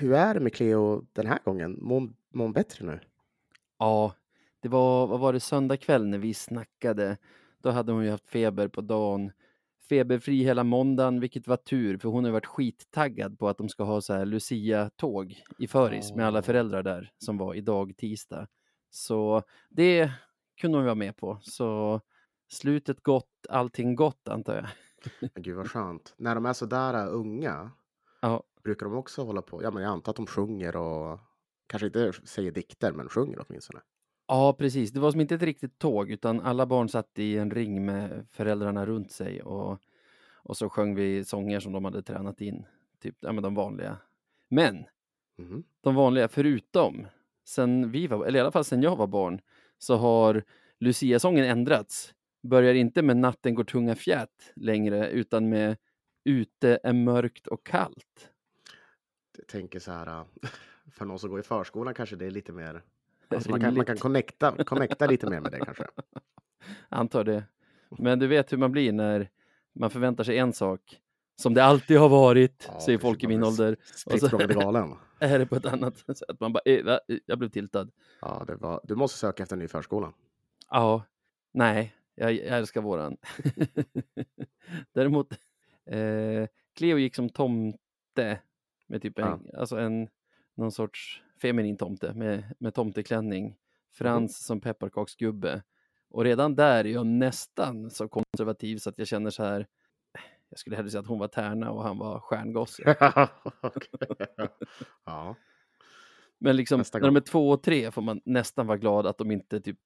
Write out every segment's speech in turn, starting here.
hur är det med Cleo den här gången? Mår mår hon bättre nu? Ja, det var, vad var det, söndag kväll när vi snackade. Då hade hon ju haft feber på dagen. Feberfri hela måndagen, vilket var tur, för hon har varit skittaggad på att de ska ha så här Lucia-tåg i Föris med alla föräldrar där som var idag tisdag. Så det kunde hon vara med på. Så slutet gott, allting gott antar jag. Gud vad skönt. När de är så där äh, unga Ja, brukar de också hålla på. Ja, men jag antar att de sjunger och kanske inte säger dikter, men sjunger åtminstone. Ja, precis. Det var som inte ett riktigt tåg, utan alla barn satt i en ring med föräldrarna runt sig och, och så sjöng vi sånger som de hade tränat in. Typ, ja men de vanliga. Men Mhm. de vanliga förutom, sen vi var, eller i alla fall sen jag var barn, så har Lucia-sången ändrats. Börjar inte med Natten går tunga fjät längre, utan med Ute är mörkt och kallt. Jag tänker så här, äh, för någon som går i förskolan kanske det är lite mer. Alltså man, kan, man kan connecta, connecta lite mer med det kanske. Antar det. Men du vet hur man blir när man förväntar sig en sak, som det alltid har varit, Ja, säger folk i min ålder. Spritt så- galen. Är det på ett annat sätt? Man bara, eh, va? jag blev tiltad. Ja, det var, du måste söka efter en ny förskola. Ja, nej, jag, jag älskar våran. Däremot, eh, Cleo gick som tomte med typ en, alltså en, någon sorts feminin tomte med, med tomteklänning. Frans som pepparkaksgubbe. Och redan där är jag nästan så konservativ så att jag känner så här, jag skulle hellre säga att hon var tärna och han var stjärngosse. Ja, Men liksom, när de är två och tre får man nästan vara glad att de inte typ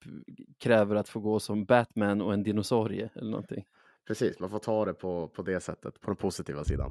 kräver att få gå som Batman och en dinosaurie eller någonting. precis. Man får ta det på, på det sättet, på den positiva sidan.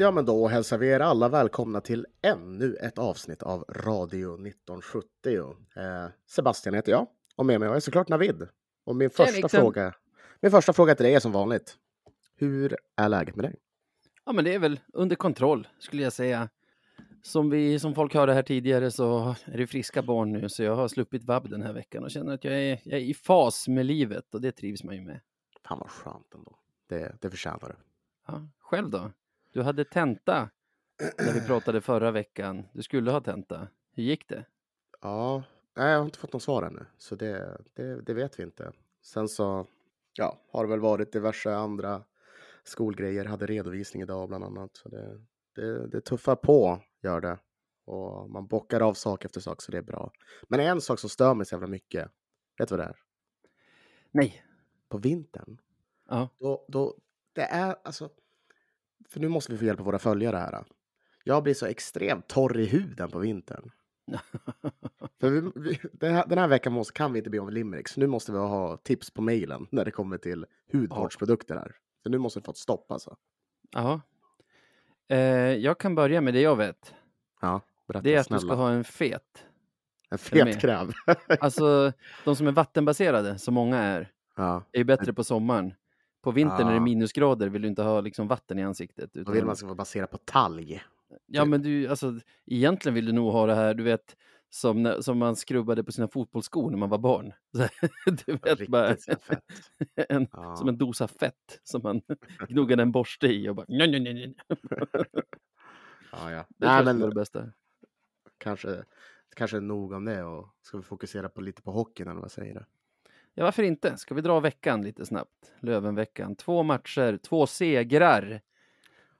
Ja, men då hälsar vi er alla välkomna till ännu ett avsnitt av Radio 1970. Eh, Sebastian heter jag och med mig har jag såklart Navid. Och min första, Nixon. fråga, min första fråga till dig är som vanligt. Hur är läget med dig? Ja, men det är väl under kontroll skulle jag säga. Som, vi, som folk hörde här tidigare så är det friska barn nu så jag har sluppit vabb den här veckan och känner att jag är, jag är i fas med livet och det trivs man ju med. Fan vad skönt ändå. Det, det förtjänar du. Ja, själv då? Du hade tenta när vi pratade förra veckan. Du skulle ha tenta. Hur gick det? Ja, nej, jag har inte fått något svar ännu, så det, det, det vet vi inte. Sen så ja, har det väl varit diverse andra skolgrejer. Hade redovisning idag bland annat. Så det, det, det tuffar på, gör det. Och man bockar av sak efter sak, så det är bra. Men en sak som stör mig så jävla mycket, vet du vad det är? Nej. På vintern, Ja. då, då, det är alltså, för nu måste vi få hjälp av våra följare här. Jag blir så extremt torr i huden på vintern. För vi, vi, den, här, den här veckan måste, kan vi inte be om limericks. Nu måste vi ha tips på mejlen när det kommer till hudvårdsprodukter här. För nu måste vi få ett stopp alltså. Ja. Eh, jag kan börja med det jag vet. Ja, berätta Det är att snälla. du ska ha en fet. En fet kräm. Alltså, de som är vattenbaserade, som många är, ja, är ju bättre på sommaren. På vintern när det är minusgrader vill du inte ha liksom vatten i ansiktet. då Utan, vill man ska vara baserad på talg. ja, men du, alltså, egentligen vill du nog ha det här, du vet, som, när, som man skrubbade på sina fotbollsskor när man var barn. Så, du vet, bara, Riktigt fett. en, Ja. som en dosa fett som man gnuggade en borste i och bara... Nej, nej, nej. Ja, ja. Det Nej, men det bästa. kanske, kanske är nog om det och ska vi fokusera på lite på hockeyn eller vad säger du? Ja, varför inte? Ska vi dra veckan lite snabbt? Lövenveckan. Två matcher, två segrar.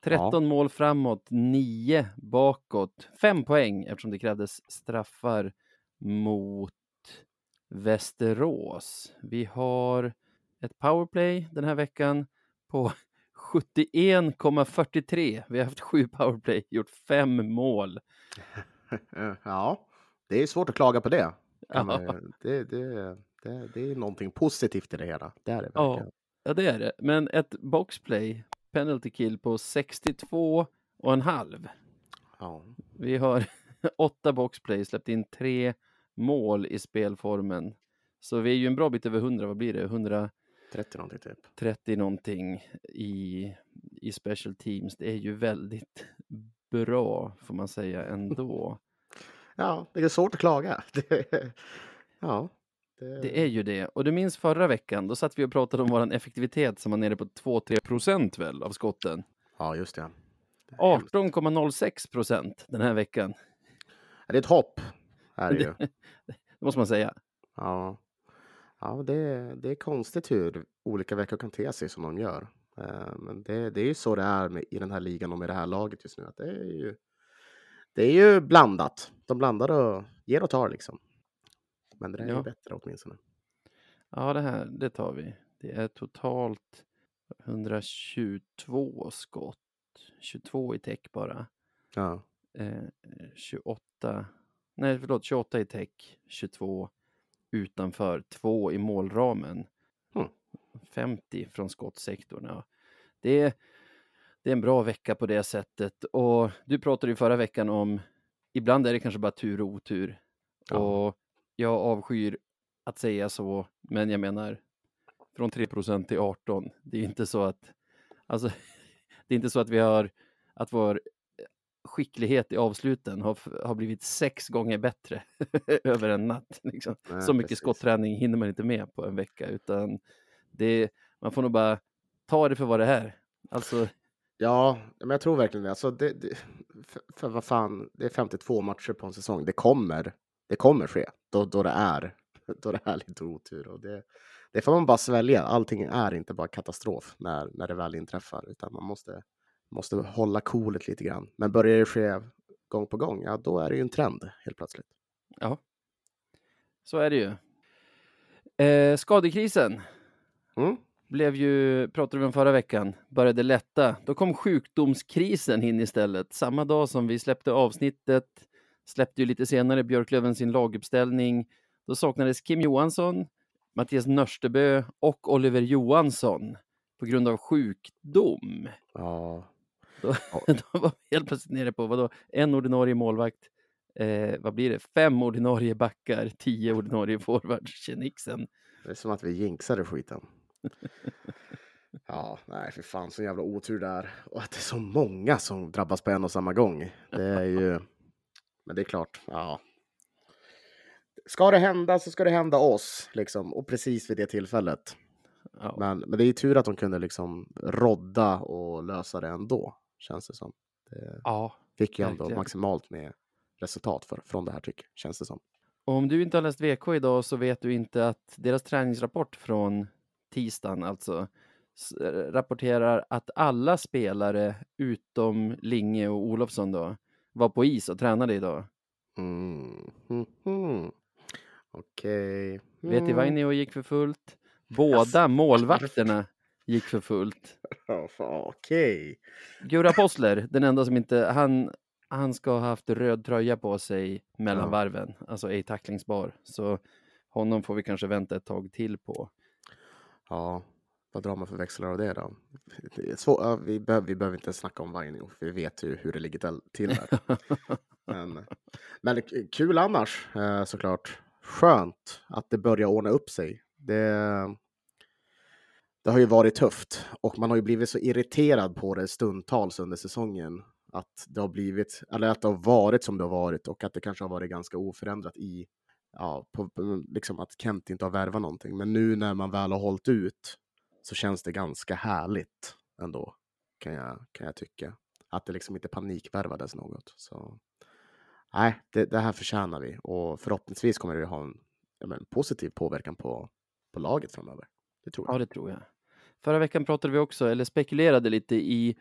13 mål framåt, 9 bakåt. Fem poäng eftersom det krävdes straffar mot Västerås. Vi har ett powerplay den här veckan på 71,43. Vi har haft sju powerplay, gjort fem mål. Ja, det är svårt att klaga på det. Ja. det, det, det, det är någonting positivt i det hela. Det är det Ja. verkligen. Ja, det är det. Men ett boxplay, penalty kill på 62 och en halv. Ja. Vi har åtta boxplay, släppt in tre mål i spelformen. Så vi är ju en bra bit över 100, vad blir det? 130 30 någonting typ. någonting i, i special teams. Det är ju väldigt bra, får man säga ändå. Ja, det är svårt att klaga. Ja. Det, Det är ju det. Och du minns förra veckan, då satt vi och pratade om våran effektivitet som var nere på 2-3 procent väl av skotten. Ja, just det. Det är hemskt. 18,06 procent den här veckan. Det är ett hopp. Är det ju. Det måste man säga. Ja, ja det, det är konstigt hur olika veckor kan te sig som de gör. Eh, Men det, det är ju så det är med, i den här ligan och med det här laget just nu. Att det, är ju, det är ju blandat. De blandar och ger och tar liksom. Men det där är Ja. ju bättre åtminstone. Ja, det här, det tar vi. Det är totalt 122 skott. 22 i tech bara. Ja, Eh, 28, nej förlåt, 28 i tech, 22 utanför, 2 i målramen. Mm. 50 från skottsektorn. Ja. Det, är, det är en bra vecka på det sättet. Och du pratade ju förra veckan om, ibland är det kanske bara tur och otur. Ja. Och jag avskyr att säga så, men jag menar från 3% till 18. Det är inte så att, alltså, det är inte så att vi har, att vår skicklighet i avsluten har, har blivit sex gånger bättre över en natt. Liksom. Nej, Så mycket precis. skottträning hinner man inte med på en vecka, utan det, man får nog bara ta det för vad det är. Alltså, ja men jag tror verkligen det. Alltså det, det för, för vad fan, det är 52 matcher på en säsong. Det kommer, det kommer ske då, då det är då det är lite otur. Och det, det får man bara svälja. Allting är inte bara katastrof när, när det väl inträffar, utan man måste, måste hålla coolet lite grann. Men börjar det ske gång på gång, ja då är det ju en trend helt plötsligt. ja, så är det ju. Eh, skadekrisen Mm. blev ju, pratade vi om förra veckan, började lätta. Då kom sjukdomskrisen in istället. Samma dag som vi släppte avsnittet släppte ju lite senare Björklöven sin laguppställning. Då saknades Kim Johansson, Mattias Nörstebö och Oliver Johansson på grund av sjukdom. Ja, Då, då var vi helt plötsligt nere på vadå? en ordinarie målvakt, eh, vad blir det? Fem ordinarie backar, tio ordinarie forwards, Tjenixen. det är som att vi jinxade skiten. Ja, nej för fan så jävla otur där. Och att det är så många som drabbas på en och samma gång. Det är ju... Men det är klart, ja. Ska det hända så ska det hända oss, liksom. Och precis vid det tillfället. Ja. Men, men det är tur att de kunde liksom rodda och lösa det ändå, känns det som. Det ja, fick ju ändå verkligen. maximalt med resultat för, från det här tycker känns det som. Och om du inte har läst VK idag så vet du inte att deras träningsrapport från tisdagen alltså rapporterar att alla spelare utom Linge och Olofsson då var på is och tränade idag. Mm. Mhm. Okej. Veti Mm. Vainio gick för fullt. Båda målvakterna gick för fullt. Okej. Gura Possler, den enda som inte, han, han ska ha haft röd tröja på sig mellan Ja. varven, alltså ej tacklingsbar. Så honom får vi kanske vänta ett tag till på. Ja, vad drar man för växlar av det då? Det svår, vi, behöver, vi behöver inte snacka om Vainio, för vi vet ju hur det ligger till- där. men, men kul annars, eh, såklart. Skönt att det börjar ordna upp sig. Det, det har ju varit tufft och man har ju blivit så irriterad på det stundtals under säsongen. Att det har blivit, eller att det har varit som det har varit och att det kanske har varit ganska oförändrat i, ja, på, liksom att Kent inte har värvat någonting. Men nu när man väl har hållit ut så känns det ganska härligt ändå, kan jag, kan jag tycka. Att det liksom inte panikvärvades något. Så nej, det, det här förtjänar vi och förhoppningsvis kommer det ha en men, positiv påverkan på, på laget framöver. Det tror jag. Ja, det tror jag. Förra veckan pratade vi också, eller spekulerade lite i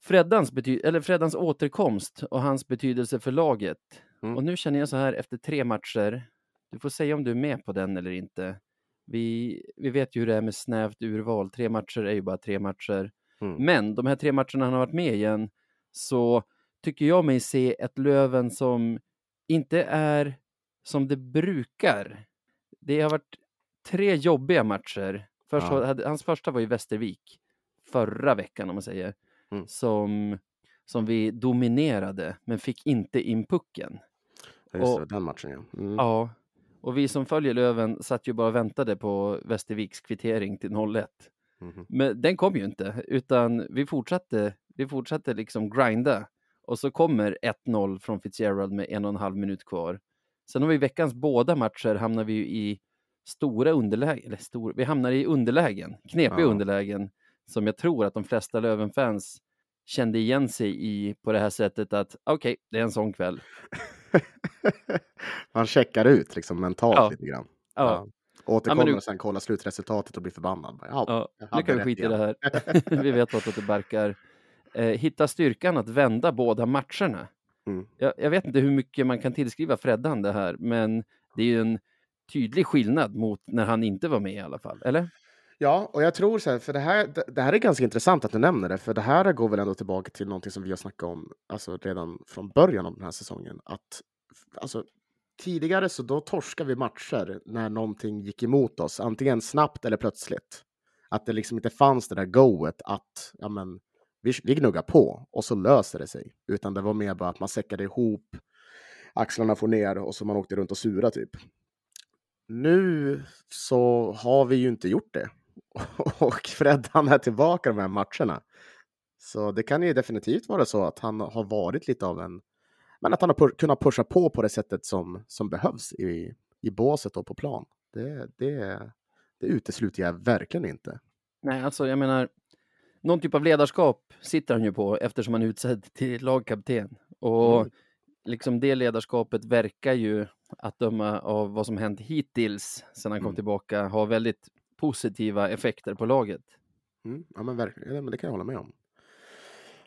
Freddans, bety- eller Freddans återkomst och hans betydelse för laget. Mm. Och nu känner jag så här efter tre matcher, du får säga om du är med på den eller inte. Vi, vi vet ju hur det är med snävt urval, tre matcher är ju bara tre matcher. Mm. Men de här tre matcherna han har varit med igen så tycker jag mig se ett Löven som inte är som det brukar. Det har varit tre jobbiga matcher Först Ja. hade, hans första var i Västervik förra veckan om man säger. Mm. Som, som vi dominerade men fick inte in pucken. Ja, Just Och- det, den matchen ja. Mm. Ja, och vi som följer Löven satt ju bara och väntade på Västerviks kvittering till 0-1. Mhm. Men den kom ju inte, utan vi fortsatte, vi fortsatte liksom grinda. Och så kommer 1-0 från Fitzgerald med en och en halv minut kvar. Sen har vi veckans båda matcher hamnar vi ju i stora underlägen, eller stor, vi hamnar i underlägen, knepiga Ja. underlägen, som jag tror att de flesta Löven-fans kände igen sig i på det här sättet att okej, det är en sån kväll. Man checkar ut liksom mentalt Ja. lite grann. Ja, Återkommer nu- och sen kollar slutresultatet och blir förbannad. Ja, ja nu kan vi skita i det här. vi vet vartåt det barkar. Eh, hitta styrkan att vända båda matcherna. Mm. Jag, jag vet inte hur mycket man kan tillskriva Freddan det här, men det är ju en tydlig skillnad mot när han inte var med i alla fall, eller? Ja, och jag tror så här, för det här, det, det här är ganska intressant att du nämner det, för det här går väl ändå tillbaka till någonting som vi har snackat om alltså redan från början av den här säsongen. Att alltså, tidigare så då torskade vi matcher när någonting gick emot oss, antingen snabbt eller plötsligt. Att det liksom inte fanns det där goet att ja, men, vi, vi gnuggar på och så löser det sig. Utan det var mer bara att man säckade ihop, axlarna får ner och så man åkte runt och sura typ. Nu så har vi ju inte gjort det. Och Fred han är tillbaka de här matcherna. Så det kan ju definitivt vara så att han har varit lite av en... Men att han har pu- kunnat pusha på på det sättet som, som behövs i, i båset och på plan. Det, det, det utesluter jag verkligen inte. Nej, alltså jag menar, någon typ av ledarskap sitter han ju på eftersom han är utsedd till lagkapten. Och Mm. liksom det ledarskapet verkar ju, att döma av vad som hänt hittills sedan han kom Mm. tillbaka, ha väldigt positiva effekter på laget. Mm, ja, men verkligen. Ja, men det kan jag hålla med om.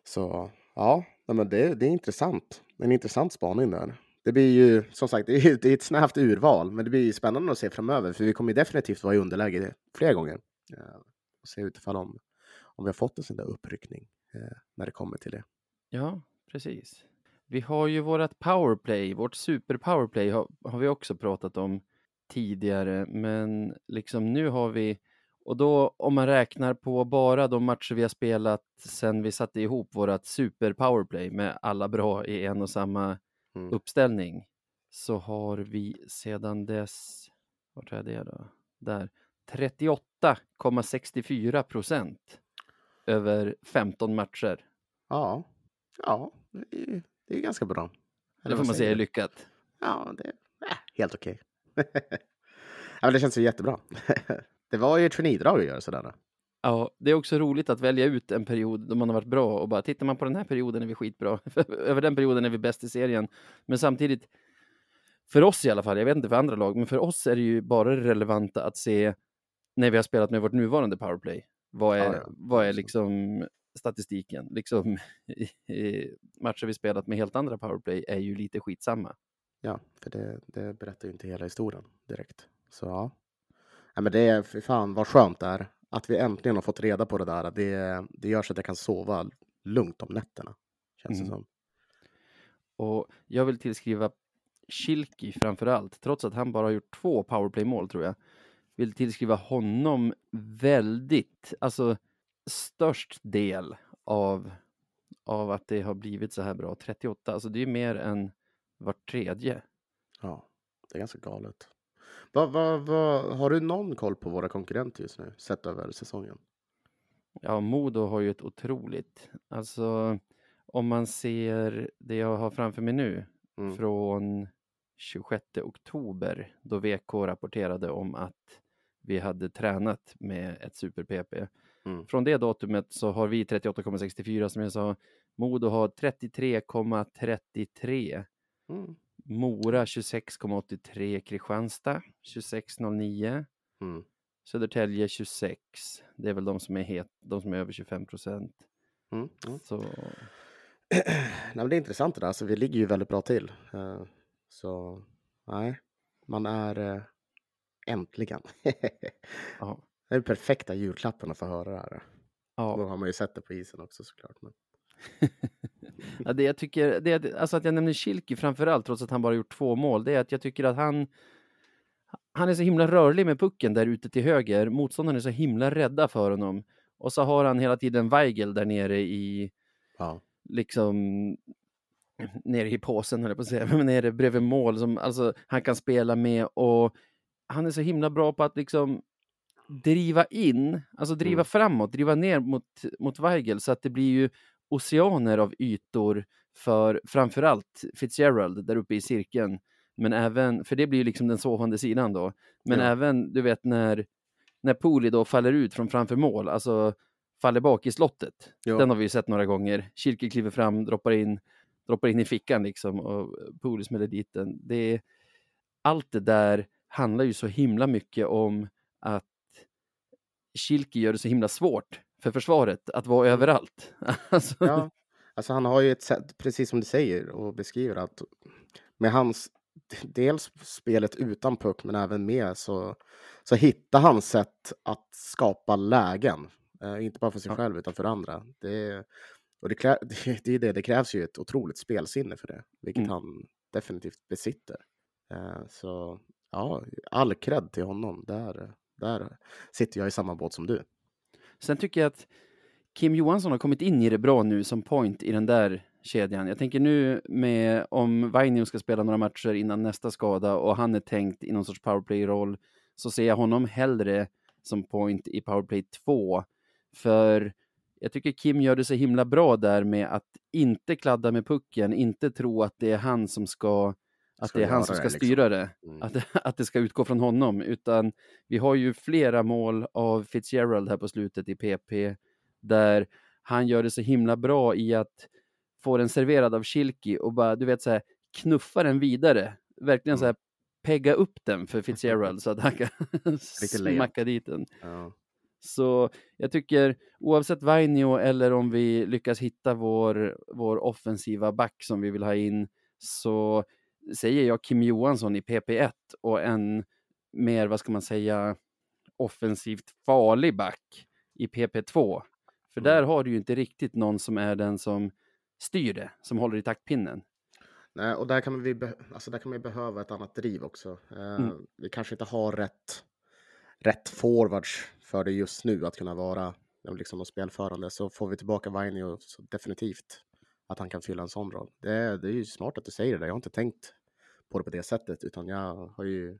Så ja, men det, det är intressant. En intressant spaning där. Det blir ju som sagt, det är, det är ett snävt urval, men det blir spännande att se framöver, för vi kommer definitivt vara i underläge flera gånger. Eh, och se utifall om, om vi har fått en sån där uppryckning eh, när det kommer till det. Ja, precis. Vi har ju vårt powerplay, vårt super powerplay har, har vi också pratat om tidigare, men liksom nu har vi, och då om man räknar på bara de matcher vi har spelat sen vi satte ihop vårt super powerplay med alla bra i en och samma Mm. uppställning, så har vi sedan dess, vart är det då? Där, 38,64 procent över 15 matcher. Ja, ja, det är, det är ganska bra. Eller Det får man säga är lyckat. Ja, det är äh, helt okej. Ja, men det känns ju jättebra. det var ju ett genidrag att göra sådär. Ja, det är också roligt att välja ut en period då man har varit bra och bara tittar man på den här perioden är vi skitbra. Över den perioden är vi bäst i serien. Men samtidigt, för oss i alla fall, jag vet inte för andra lag, men för oss är det ju bara det relevanta att se när vi har spelat med vårt nuvarande powerplay. Vad är, Ja, ja, vad är liksom statistiken? Liksom, matcher vi spelat med helt andra powerplay är ju lite skitsamma. Ja, för det, det berättar ju inte hela historien direkt. Så ja. ja men det är, för fan vad skönt det är att vi äntligen har fått reda på det där. Det, det gör så att jag kan sova lugnt om nätterna. Känns Mm. det som. Och jag vill tillskriva Kilki framför allt, trots att han bara har gjort två powerplay-mål tror jag. Vill tillskriva honom väldigt, alltså störst del av, av att det har blivit så här bra. 38, alltså det är mer än vart tredje. Ja, det är ganska galet. Vad, vad, vad, har du någon koll på våra konkurrenter just nu, sett över säsongen? Ja, Modo har ju ett otroligt, alltså om man ser det jag har framför mig nu Mm. från 26 oktober då VK rapporterade om att vi hade tränat med ett super-PP. Mm. Från det datumet så har vi 38,64 som jag sa. Modo har 33,33. Mm. Mora 26,83. Kristianstad 26,09. Mm. Södertälje 26. Det är väl de som är, het, de som är över 25 procent. Mm. Mm. Så Nej, men det är intressant det där. Alltså, vi ligger ju väldigt bra till. Eh, Så nej, man är eh, äntligen. ja. det är perfekta julklappen att få höra det här. ja. Då har man ju sett det på isen också såklart. Men... ja, det jag tycker, det, alltså att jag nämner Kilki framför allt, trots att han bara gjort två mål, det är att jag tycker att han, han är så himla rörlig med pucken där ute till höger. Motståndarna är så himla rädda för honom. Och så har han hela tiden Weigel där nere i, Ja. liksom, nere i påsen höll jag på att säga, men nere bredvid mål som alltså, han kan spela med och han är så himla bra på att liksom driva in, alltså driva Mm. framåt, driva ner mot, mot Weigel så att det blir ju oceaner av ytor för framförallt Fitzgerald där uppe i cirkeln. Men även, för det blir ju liksom den sovande sidan då. Men Ja. även, du vet när, när Pooley då faller ut från framför mål, alltså faller bak i slottet. Ja. Den har vi ju sett några gånger. Kirke kliver fram, droppar in, droppar in i fickan liksom och Pooley smäller dit den. Det är, allt det där handlar ju så himla mycket om att Kilke gör det så himla svårt för försvaret att vara överallt. Alltså, Ja, alltså han har ju ett sätt, precis som du säger och beskriver att med hans dels spelet utan puck men även med så, så hittar han sätt att skapa lägen. Eh, inte bara för sig själv utan för andra. Det, och det, klä, det, det det, det krävs ju ett otroligt spelsinne för det, vilket Mm. han definitivt besitter. Eh, så ja, all cred till honom. Där, där sitter jag i samma båt som du. Sen tycker jag att Kim Johansson har kommit in i det bra nu som point i den där kedjan. Jag tänker nu med om Vainio ska spela några matcher innan nästa skada och han är tänkt i någon sorts powerplay-roll så ser jag honom hellre som point i powerplay 2. För jag tycker Kim gör det så himla bra där med att inte kladda med pucken, inte tro att det är han som ska att det är han som det, ska liksom. styra det, Mm. att, att det ska utgå från honom, utan vi har ju flera mål av Fitzgerald här på slutet i PP där han gör det så himla bra i att få den serverad av Schilki och bara, du vet, så här, knuffa den vidare. Verkligen så här, pegga upp den för Fitzgerald så att han kan smacka dit den. Ja. Så jag tycker oavsett Vainio eller om vi lyckas hitta vår, vår offensiva back som vi vill ha in så säger jag Kim Johansson i PP1 och en mer, vad ska man säga, offensivt farlig back i PP2. För Mm. där har du ju inte riktigt någon som är den som styr det, som håller i taktpinnen. Nej, och där kan, vi be- alltså där kan man behöva ett annat driv också. Eh, Mm. Vi kanske inte har rätt, rätt forwards för det just nu att kunna vara liksom, spelförande. Så får vi tillbaka Vainio definitivt att han kan fylla en sån roll. Det, är- det är ju smart att du säger det. Jag har inte tänkt på det på det sättet, utan jag har ju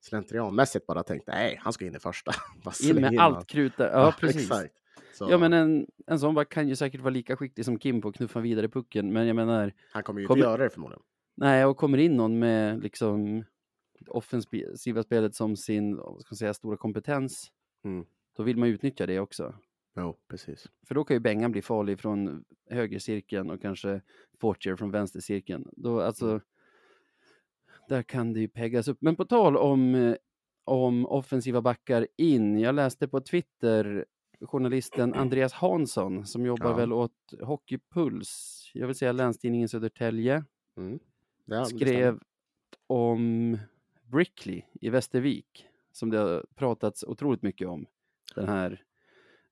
slentrianmässigt bara tänkt nej, han ska in i första. In med allt krut där. Ja, precis. Exakt. Så Ja, men en, en sån kan ju säkert vara lika skicklig som Kim på att knuffa vidare pucken, men jag menar, Han kommer ju kommer- inte göra det förmodligen. Nej, och kommer in någon med liksom offensiva spelet som sin ska säga, stora kompetens, Mm. då vill man utnyttja det också. Jo, precis. För då kan ju Bengan bli farlig från högercirkeln och kanske Fortier från vänstercirkeln. Då, alltså, Mm. Där kan det ju peggas upp. Men på tal om, eh, om offensiva backar in, jag läste på Twitter journalisten Andreas Hansson som jobbar Ja. väl åt Hockeypuls, jag vill säga Länstidningen Södertälje, Mm. Ja, skrev om Brickley i Västervik, som det har pratats otroligt mycket om den här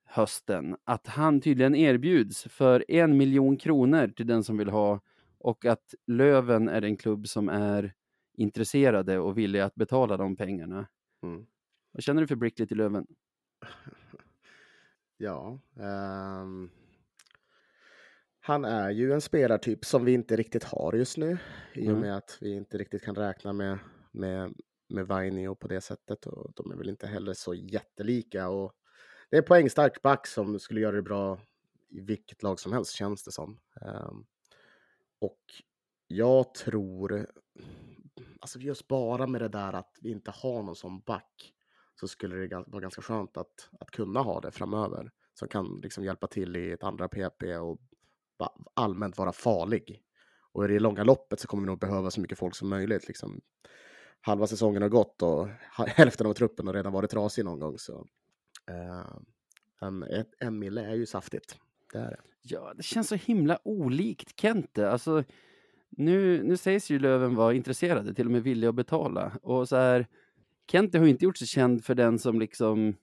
hösten, att han tydligen erbjuds för en miljon kronor till den som vill ha och att Löven är en klubb som är intresserade och villiga att betala de pengarna. Mm. Vad känner du för Brickley till Löven? Ja. ehm, han är ju en spelartyp som vi inte riktigt har just nu. I och med att vi inte riktigt kan räkna med, med, med Vainio på det sättet. Och de är väl inte heller så jättelika. Och det är en poängstark back som skulle göra det bra i vilket lag som helst känns det som. Ehm, och jag tror, alltså just bara med det där att vi inte har någon som back så skulle det vara ganska skönt att, att kunna ha det framöver. Som kan liksom hjälpa till i ett andra PP och allmänt vara farlig. Och i det långa loppet så kommer vi nog behöva så mycket folk som möjligt. Liksom. Halva säsongen har gått och hälften av truppen har redan varit trasig någon gång. Så, eh, Uh, en, en mille är ju saftigt. Det är det. Ja, det känns så himla olikt Kente. Alltså, nu, nu sägs ju Löven vara intresserade, till och med villiga att betala. Och så här, Kente har inte gjort sig känd för den som liksom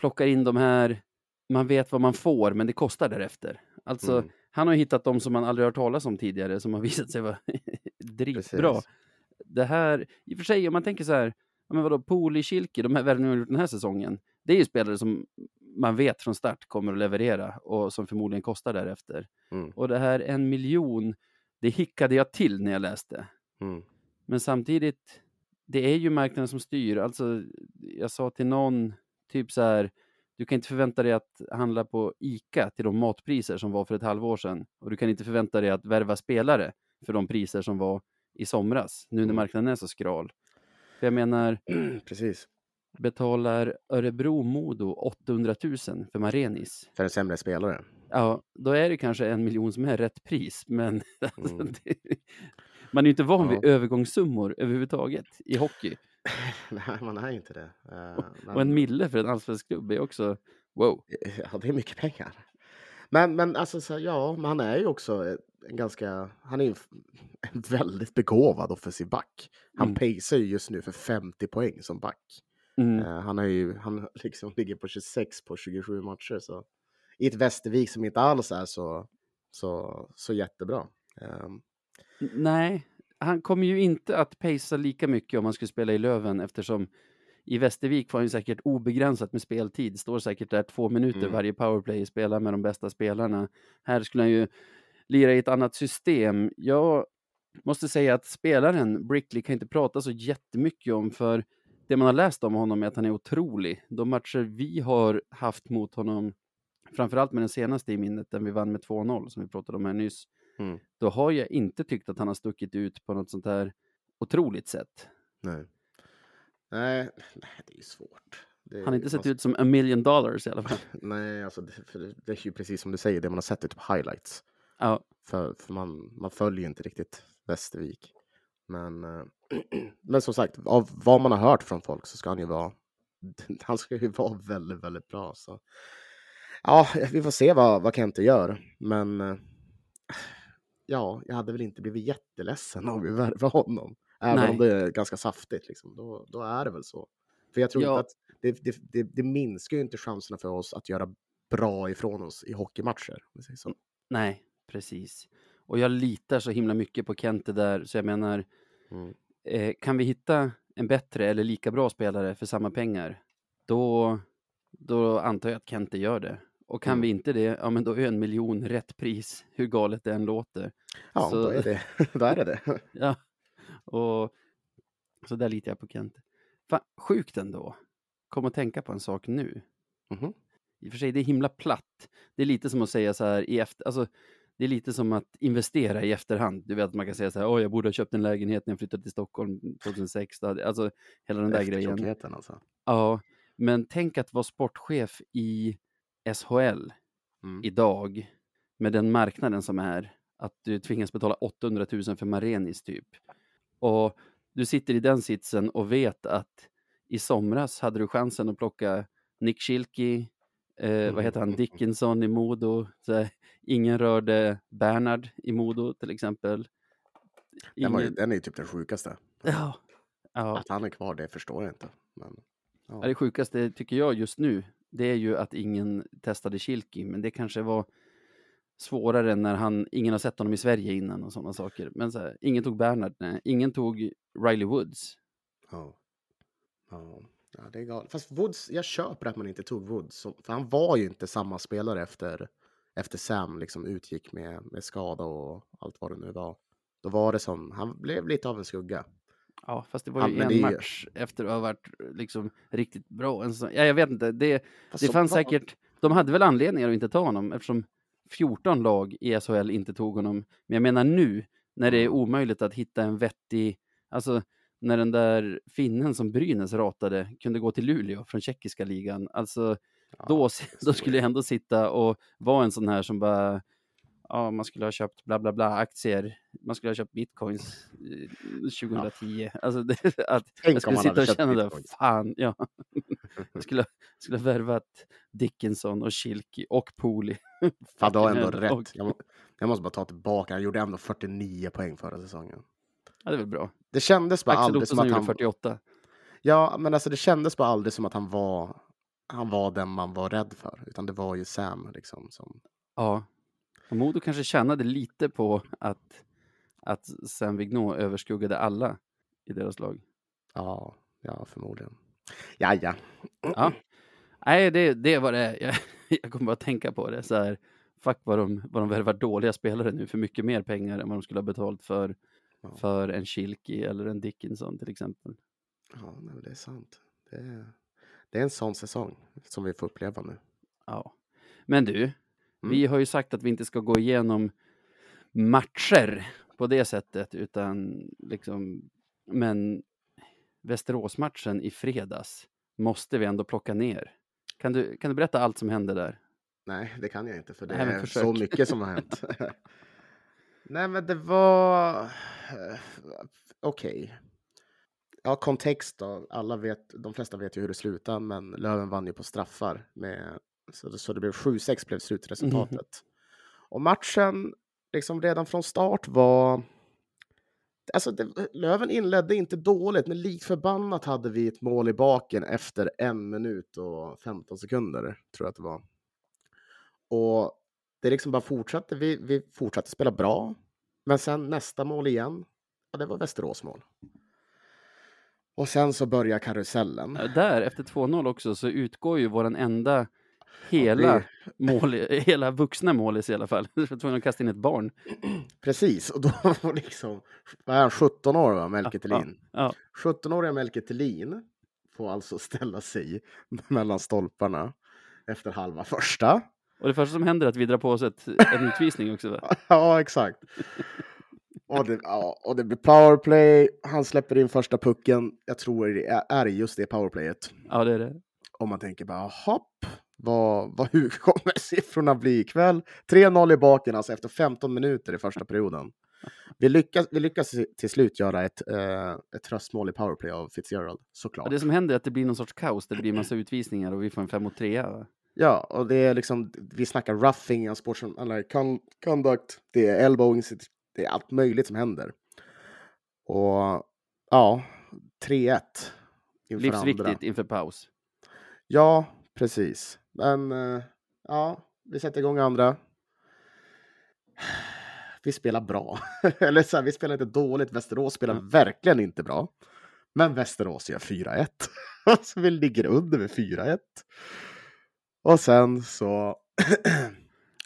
plockar in de här, man vet vad man får, men det kostar därefter. Alltså, Mm. han har ju hittat de som man aldrig hört talas om tidigare, som har visat sig vara dritbra. Precis. Det här, i och för sig, om man tänker så här, men vadå, Poli, Kilke, de här värvningarna har gjort den här säsongen. Det är ju spelare som man vet från start kommer att leverera och som förmodligen kostar därefter. Mm. Och det här en miljon, det hickade jag till när jag läste. Mm. Men samtidigt, det är ju marknaden som styr. Alltså, jag sa till någon, typ så här, du kan inte förvänta dig att handla på ICA till de matpriser som var för ett halvår sedan. Och du kan inte förvänta dig att värva spelare för de priser som var i somras, nu när Mm. marknaden är så skral. För jag menar, Precis. Betalar Örebro Modo 800 000 för Marenis. För en sämre spelare. Ja, då är det kanske en miljon som är rätt pris, men alltså, Mm. man är ju inte van vid Ja. övergångssummor överhuvudtaget i hockey. Nej, man är inte det. Eh, Och en men- mille för en allsvensk klubb är också wow. Ja, det är mycket pengar. Men, men alltså, så, ja, men han är ju också en ganska, han är en en väldigt begåvad offensiv back. Han Mm. pacear ju just nu för 50 poäng som back. Mm. Eh, han, är ju, han liksom ligger på 26 på 27 matcher. Så. I ett Västervik som inte alls är så, så, så jättebra. Ehm, Nej, han kommer ju inte att pacea lika mycket om han skulle spela i Löven eftersom i Västervik får han ju säkert obegränsat med speltid. Står säkert där två minuter Mm. varje powerplay, spelar med de bästa spelarna. Här skulle han ju lira i ett annat system. Jag måste säga att spelaren Brickley kan inte prata så jättemycket om för det man har läst om honom är att han är otrolig. De matcher vi har haft mot honom, framförallt med den senaste i minnet, den vi vann med 2-0 som vi pratade om här nyss, Mm. då har jag inte tyckt att han har stuckit ut på något sånt här otroligt sätt. nej. nej, nej, det är ju svårt. Det, Han har inte sett man- ut som a million dollars i alla fall. Nej, alltså det, för det, är ju precis som du säger, det man har sett är typ highlights. Ja, För, för man, man följer inte riktigt Västervik. Men, eh, men som sagt, av vad man har hört från folk så ska han ju vara, han ska ju vara väldigt, väldigt bra. Så. Ja, vi får se vad, vad Kente gör. Men eh, ja, jag hade väl inte blivit jätteledsen om vi värvar honom. Även Nej. om det är ganska saftigt, liksom. då, då är det väl så. För jag tror Ja. inte att det, det, det, det minskar ju inte chanserna för oss att göra bra ifrån oss i hockeymatcher. så. nej, precis. Och jag litar så himla mycket på Kente där, så jag menar, Mm. eh, kan vi hitta en bättre eller lika bra spelare för samma pengar, då, då antar jag att Kente gör det. Och kan Mm. vi inte det, ja men då är en miljon rätt pris, hur galet det än låter. Ja, Så- då är det då är det. det. Ja, och så där litar jag på Kente. Fan, sjukt ändå. Kom att tänka på en sak nu. Mhm. I och för sig, det är himla platt. Det är lite som att säga så här i efter, alltså, det är lite som att investera i efterhand. Du vet att man kan säga så här, åh, jag borde ha köpt en lägenhet när jag flyttade till Stockholm 2006. Då hade- Alltså, hela den där grejen. Alltså. Ja, men tänk att vara sportchef i SHL Mm. idag med den marknaden som är, att du tvingas betala 800 000 för Marenis typ. Och du sitter i den sitsen och vet att i somras hade du chansen att plocka Nick Schilke, eh, vad heter han, Dickinson i Modo, här, ingen rörde Bernhard i Modo till exempel. Den, var ju, Ingen- den är ju typ den sjukaste. Ja, ja. Att han är kvar, det förstår jag inte. Men, ja. Det sjukaste tycker jag just nu, det är ju att ingen testade Kilki, men det kanske var svårare när han, ingen har sett honom i Sverige innan och sådana saker. Men så här, ingen tog Bernhard, nej. ingen tog Riley Woods. Ja. Ja. Ja, det är galet. Fast Woods, jag köper att man inte tog Woods. För han var ju inte samma spelare efter, efter Sam liksom utgick med, med skada och allt vad det nu var. Då var det som, han blev lite av en skugga. Ja, fast det var ju men en ju- match efter att ha varit liksom riktigt bra. En sån, ja, jag vet inte, det, Fast det fanns var- säkert, de hade väl anledningar att inte ta honom eftersom 14 lag i SHL inte tog honom. Men jag menar nu, när det är omöjligt att hitta en vettig, alltså när den där finnen som Brynäs ratade kunde gå till Luleå från tjeckiska ligan, alltså Ja, då, då skulle jag ändå sitta och vara en sån här som bara, ja, man skulle ha köpt bla bla bla aktier, man skulle ha köpt bitcoins eh, 2010. Alltså det, att Tänk jag skulle sitta och känna det, fan, ja. jag skulle, skulle ha värvat Dickinson och Schilke och Pooley. Fan, du har ändå rätt. Och- jag måste bara ta tillbaka, han gjorde ändå 49 poäng förra säsongen. Ja, det är väl bra. Det kändes bara Axel aldrig som att han... 48. Ja, men alltså det kändes bara aldrig som att han var, han var den man var rädd för. Utan det var ju Sam liksom som... Ja. Och Modo kanske tjänade lite på att, att Sam Vigneault överskuggade alla i deras lag. Ja, Ja, förmodligen. Ja, ja. Ja. Nej, det, det var det. Jag, jag kommer bara tänka på det. Så här, fuck vad de, vad de värvar dåliga spelare nu för mycket mer pengar än vad de skulle ha betalt för, Ja. för en Schilke eller en Dickinson till exempel. Ja, nej, men det är sant. Det är, det är en sån säsong som vi får uppleva nu. Ja. Men du, Mm. vi har ju sagt att vi inte ska gå igenom matcher på det sättet, utan liksom, men Västeråsmatchen i fredags måste vi ändå plocka ner. Kan du, kan du berätta allt som hände där? Nej, det kan jag inte för det Nej, är försök. så mycket som har hänt. Nej, men det var... eh, Okej. Ja, kontext då. Alla vet, de flesta vet ju hur det slutar, men Löven vann ju på straffar. Med, så, det, så det blev 7-6 blev slutresultatet. Och matchen, liksom redan från start var... Alltså, det, Löven inledde inte dåligt, men likt förbannat hade vi ett mål i baken efter en minut och 15 sekunder, tror jag att det var. Och det liksom bara fortsatte. Vi, vi fortsatte spela bra. Men sen nästa mål igen, ja, det var Västerås mål. Och sen så börjar karusellen. Ja, Där, efter 2-0 också, så utgår ju våran enda hela, det- mål, hela vuxna målis i alla fall. Jag var tvungen att kasta in ett barn. Precis, och då var liksom, vad är han, 17 år va, Melke Thelin? Ja, 17-åriga Melke Thelin får alltså ställa sig mellan stolparna efter halva första. Och det första som händer är att vi drar på oss ett, en utvisning också. Va? Ja, exakt. Och det, ja, och det blir powerplay. Han släpper in första pucken. Jag tror det är, just det powerplayet. Ja, det är det. Om man tänker bara, hopp, vad, vad, hur kommer siffrorna bli ikväll? 3-0 i baken, alltså efter 15 minuter i första perioden. Vi lyckas, vi lyckas till slut göra ett, eh, ett tröstmål i powerplay av Fitzgerald, såklart. Ja, det som händer är att det blir någon sorts kaos. Det blir massa utvisningar och vi får en 5 mot 3. Ja, och det är liksom, vi snackar roughing, con, conduct, det är elbowing, det är allt möjligt som händer. Och ja, 3-1 inför Livsviktigt andra. inför paus. Ja, precis. Men eh, ja, vi sätter igång andra. Vi spelar bra. Eller så här, vi spelar inte dåligt. Västerås spelar Mm. verkligen inte bra. Men Västerås gör 4-1. så vi ligger under med 4-1. Och sen så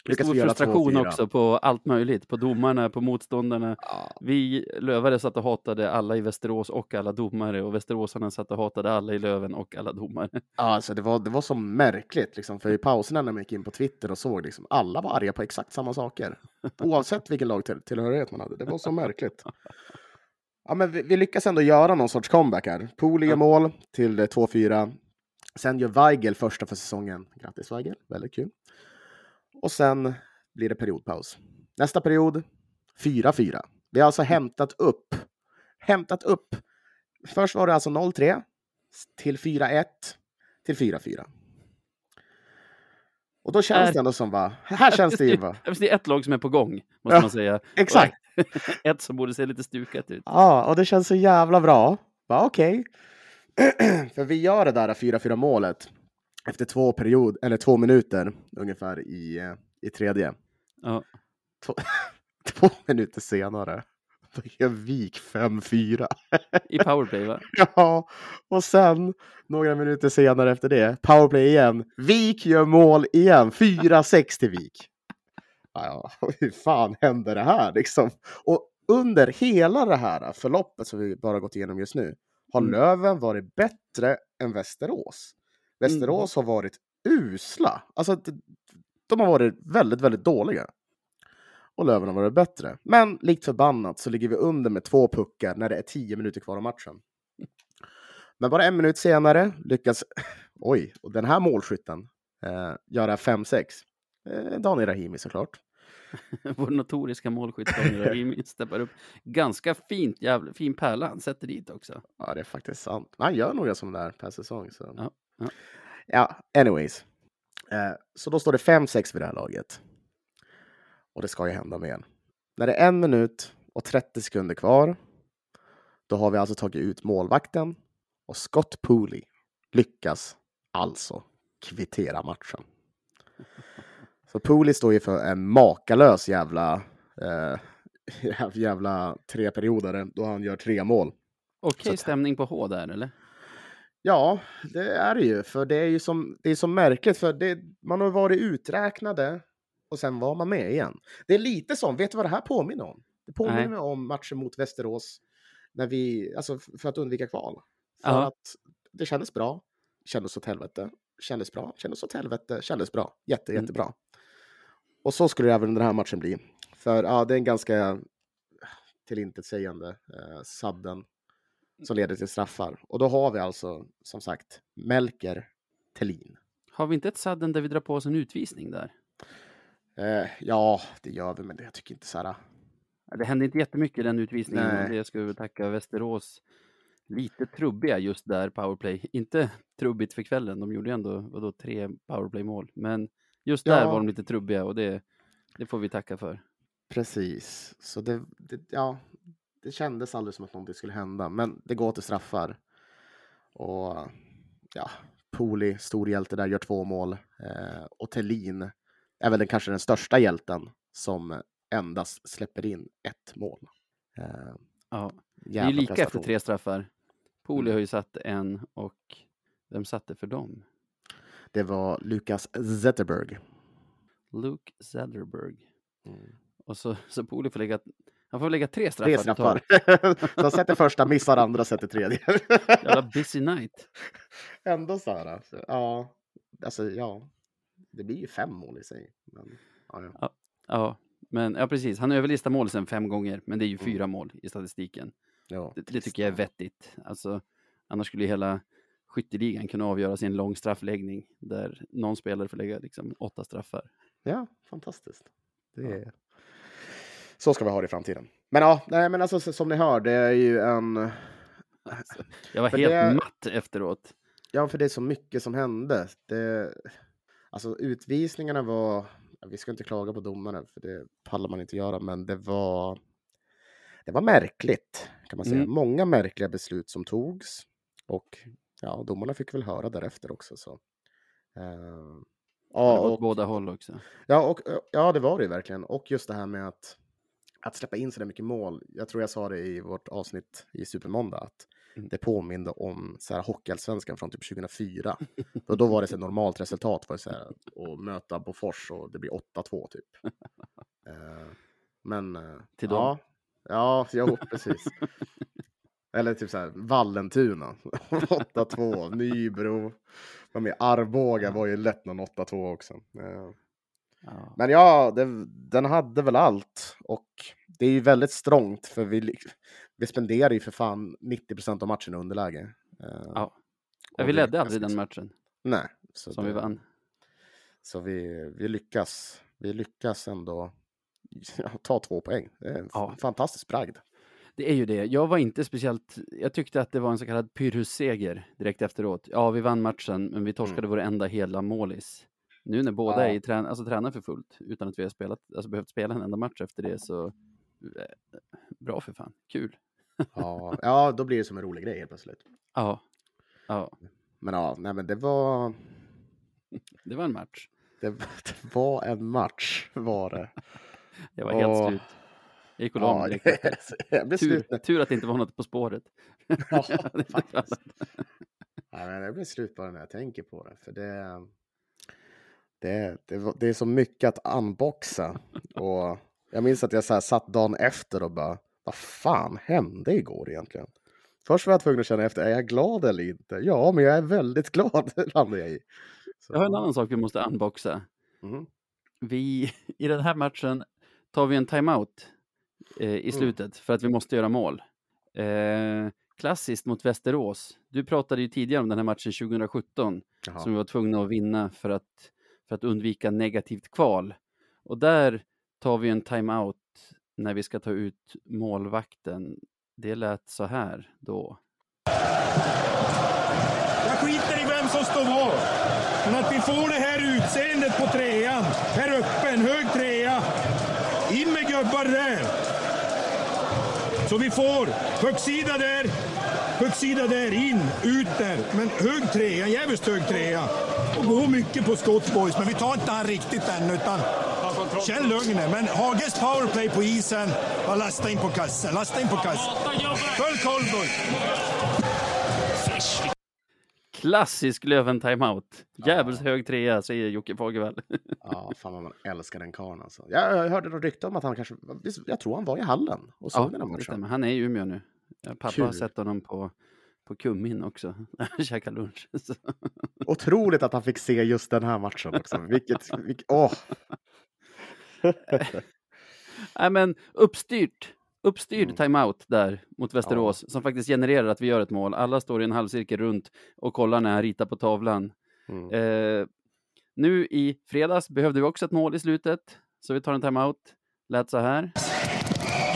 är stor frustration också på allt möjligt. På domarna, på motståndarna. Ja, Vi lövare satt och hatade alla i Västerås och alla domare och västeråsarna satt och hatade alla i Löven och alla domare. alltså det var, det var så märkligt, liksom, för i pauserna när man gick in på Twitter och såg, liksom, alla var arga på exakt samma saker. Oavsett vilken lagtillhörighet man hade. Det var så märkligt. Ja, men vi, vi lyckas ändå göra någon sorts comeback här. Pool mål till eh, 2-4. Sen gör Weigel första för säsongen. Grattis Weigel, väldigt kul. Och sen blir det periodpaus. Nästa period, 4-4. Vi har alltså hämtat upp. Hämtat upp. Först var det alltså 0-3 till 4-1 till 4-4. Och då känns Här- det ändå som va, här känns det ju va. Det är ett lag som är på gång, måste Ja, man säga. Exakt. Ett som borde se lite stukat ut. Ja, och det känns så jävla bra. Va, okej. För vi gör det där 4-4 målet efter två period, eller två minuter ungefär i, eh, i tredje. Ja. Två, två minuter senare, då gör Vik 5-4. I powerplay, va? Ja, och sen några minuter senare efter det, powerplay igen. Vik gör mål igen, 4-6 till Vik. Ja, ja, hur fan händer det här liksom? Och under hela det här förloppet som vi bara gått igenom just nu har Mm. Löven varit bättre än Västerås. Västerås har varit usla. Alltså, de har varit väldigt, väldigt dåliga. Och Löven har varit bättre. Men likt förbannat så ligger vi under med två puckar när det är tio minuter kvar av matchen. Men bara en minut senare lyckas, oj, och den här målskytten eh, göra 5-6. Eh, Daniel Rahimi såklart. Vår notoriska målskytt Daniel Rahimi steppar upp. Ganska fint, jävla fin pärla han sätter dit också. Ja, det är faktiskt sant. Han gör några sådana där per säsong. Så. Ja, ja. ja, anyways. Eh, så då står det 5-6 vid det här laget. Och det ska ju hända mer. När det är en minut och 30 sekunder kvar, då har vi alltså tagit ut målvakten och Scott Pooley lyckas alltså kvittera matchen. Så Pooley står ju för en makalös jävla, eh, jävla tre perioder då han gör tre mål. Okej att- stämning på H där, eller? Ja, det är det ju. För det är ju som, det är så märkligt. För det, man har varit uträknade och sen var man med igen. Det är lite som, vet du vad det här påminner om? Det påminner Nej. mig om matchen mot Västerås. När vi, alltså för att undvika kval. För Ja. att det kändes bra. Kändes åt helvete. Kändes bra. Kändes åt helvete. Kändes bra. Jätte, Mm. jättebra. Och så skulle det även den här matchen bli. För ja, det är en ganska tillintetsägande eh, sadden som leder till straffar. Och då har vi alltså, som sagt, Melker Tellin. Har vi inte ett sudden där vi drar på oss en utvisning där? Eh, ja, det gör vi, men det, jag tycker inte så här. Det hände inte jättemycket i den utvisningen Nej. vi väl tacka Västerås. Lite trubbiga just där powerplay. Inte trubbigt för kvällen, de gjorde ändå vadå, tre powerplay-mål. Men just där Ja. var de lite trubbiga och det, det får vi tacka för. Precis, så det, det, ja, det kändes aldrig som att någonting skulle hända, men det går till straffar. Och ja, Poli, stor hjälte där, gör två mål. Eh, och Tellin är väl den, kanske den största hjälten som endast släpper in ett mål. Eh, Ja. Det är ju lika efter tre straffar. Poli Mm. har ju satt en och vem satte för dem? Det var Lukas Zetterberg. Luke Zederberg. Mm. Och så, så Poli får lägga, han får lägga tre straffar. Tre straffar. De sätter första, missar andra, sätter tredje. Jävla busy night. Ändå så här. Alltså, ja, alltså ja. Det blir ju fem mål i sig. Men, ja, ja. Ja, men ja precis. Han överlistar mål sen fem gånger, men det är ju Mm. fyra mål i statistiken. Ja, Det, det tycker jag är vettigt. Alltså, annars skulle ju hela skytteligan kunna avgöras i en lång straffläggning där någon spelare får lägga liksom åtta straffar. Ja, fantastiskt. Det är... Så ska vi ha det i framtiden. Men ja, nej, men alltså som ni hör, det är ju en... Jag var För helt det- matt efteråt. Ja, för det är så mycket som hände. Det... Alltså utvisningarna var... ja, Vi ska inte klaga på domarna, för det pallar man inte göra, men det var... Det var märkligt, kan man säga. Mm. Många märkliga beslut som togs. Och ja, domarna fick väl höra därefter också. Så. Eh, ja, var åt och, båda håll också. ja, och, ja, det var det verkligen. Och just det här med att, att släppa in så där mycket mål. Jag tror jag sa det i vårt avsnitt i Supermåndag, att Mm. det påminde om så här, Hockeyallsvenskan från typ 2004. och då var det så här, normalt resultat var det så här, att möta Bofors och det blir 8-2 typ. Eh, men eh, Till dem. ja, ja, jo, precis. Eller typ så här Vallentuna, 8-2, Nybro. Var med Arboga var ju lätt någon 8-2 också. Eh, Ja. men ja, det, den hade väl allt. Och det är ju väldigt strångt för vi, vi spenderar ju för fan 90% av matchen i underläge. Eh, Ja. Ja, vi ledde aldrig den matchen Nej. Så, som det, vi vann. så vi, vi lyckas. Vi lyckas ändå ja, ta två poäng. Det är en Ja. fantastisk bragd. Det är ju det. Jag var inte speciellt, jag tyckte att det var en så kallad pyrrhusseger direkt efteråt. Ja, vi vann matchen, men vi torskade vår enda hela målis. Nu när båda Mm. Ja. är i trän alltså, tränar för fullt utan att vi har spelat, alltså, behövt spela en enda match efter det så eh, bra för fan, kul. Ja, ja, då blir det som en rolig grej helt plötsligt. Ja, ja, Men ja, nej men det var, det var en match. det, det var en match var det. Jag var helt slut. Jag gick och la Ja, mig Tur, tur att det inte var något på spåret. Ja, Det faktiskt. Nej, men jag blir slut bara när jag tänker på det. För det, det, det, det är så mycket att unboxa. Och jag minns att jag så här satt dagen efter och bara, vad fan hände igår egentligen? Först var jag tvungen att känna efter, är jag glad eller inte? Ja, men jag är väldigt glad, landade jag i. Så, Jag har en annan sak vi måste unboxa. Mhm. vi, i den här matchen tar vi en timeout eh, i Mm. slutet för att vi måste göra mål. Eh, klassiskt mot Västerås. Du pratade ju tidigare om den här matchen 2017 Jaha. som vi var tvungna att vinna för att, för att undvika negativt kval. Och där tar vi en timeout när vi ska ta ut målvakten. Det lät så här då. Jag skiter i vem som står var. Men att vi får det här utseendet på trean. Här uppe, en hög trea. In med gubbar där. Så vi får högsida där, högsida där, in, ut där. Men hög trea, jävligt hög trea. Och går mycket på skott boys, men vi tar inte han riktigt än utan Känn lugnet, men Hages powerplay på isen. Och lasta in på kassen, lasta in på kassen. Full koll boys. Klassisk Löven-timeout. Djävulskt hög trea, säger Jocke Fagervall. Ja, fan vad man älskar den karln alltså. Jag, jag hörde något rykte om att han kanske, jag tror han var i hallen och såg Ja, den matchen. Han är i Umeå nu. Pappa har Kul. sett honom på, på Kummin också. Käka lunch. Så. Otroligt att han fick se just den här matchen också. Vilket, vilket åh! Nej, men uppstyrt. Uppstyrd Mm. timeout där mot Västerås som faktiskt genererar att vi gör ett mål. Alla står i en halvcirkel runt och kollar när han ritar på tavlan. Mm. Eh, nu i fredags behövde vi också ett mål i slutet, så vi tar en timeout. Lät så här.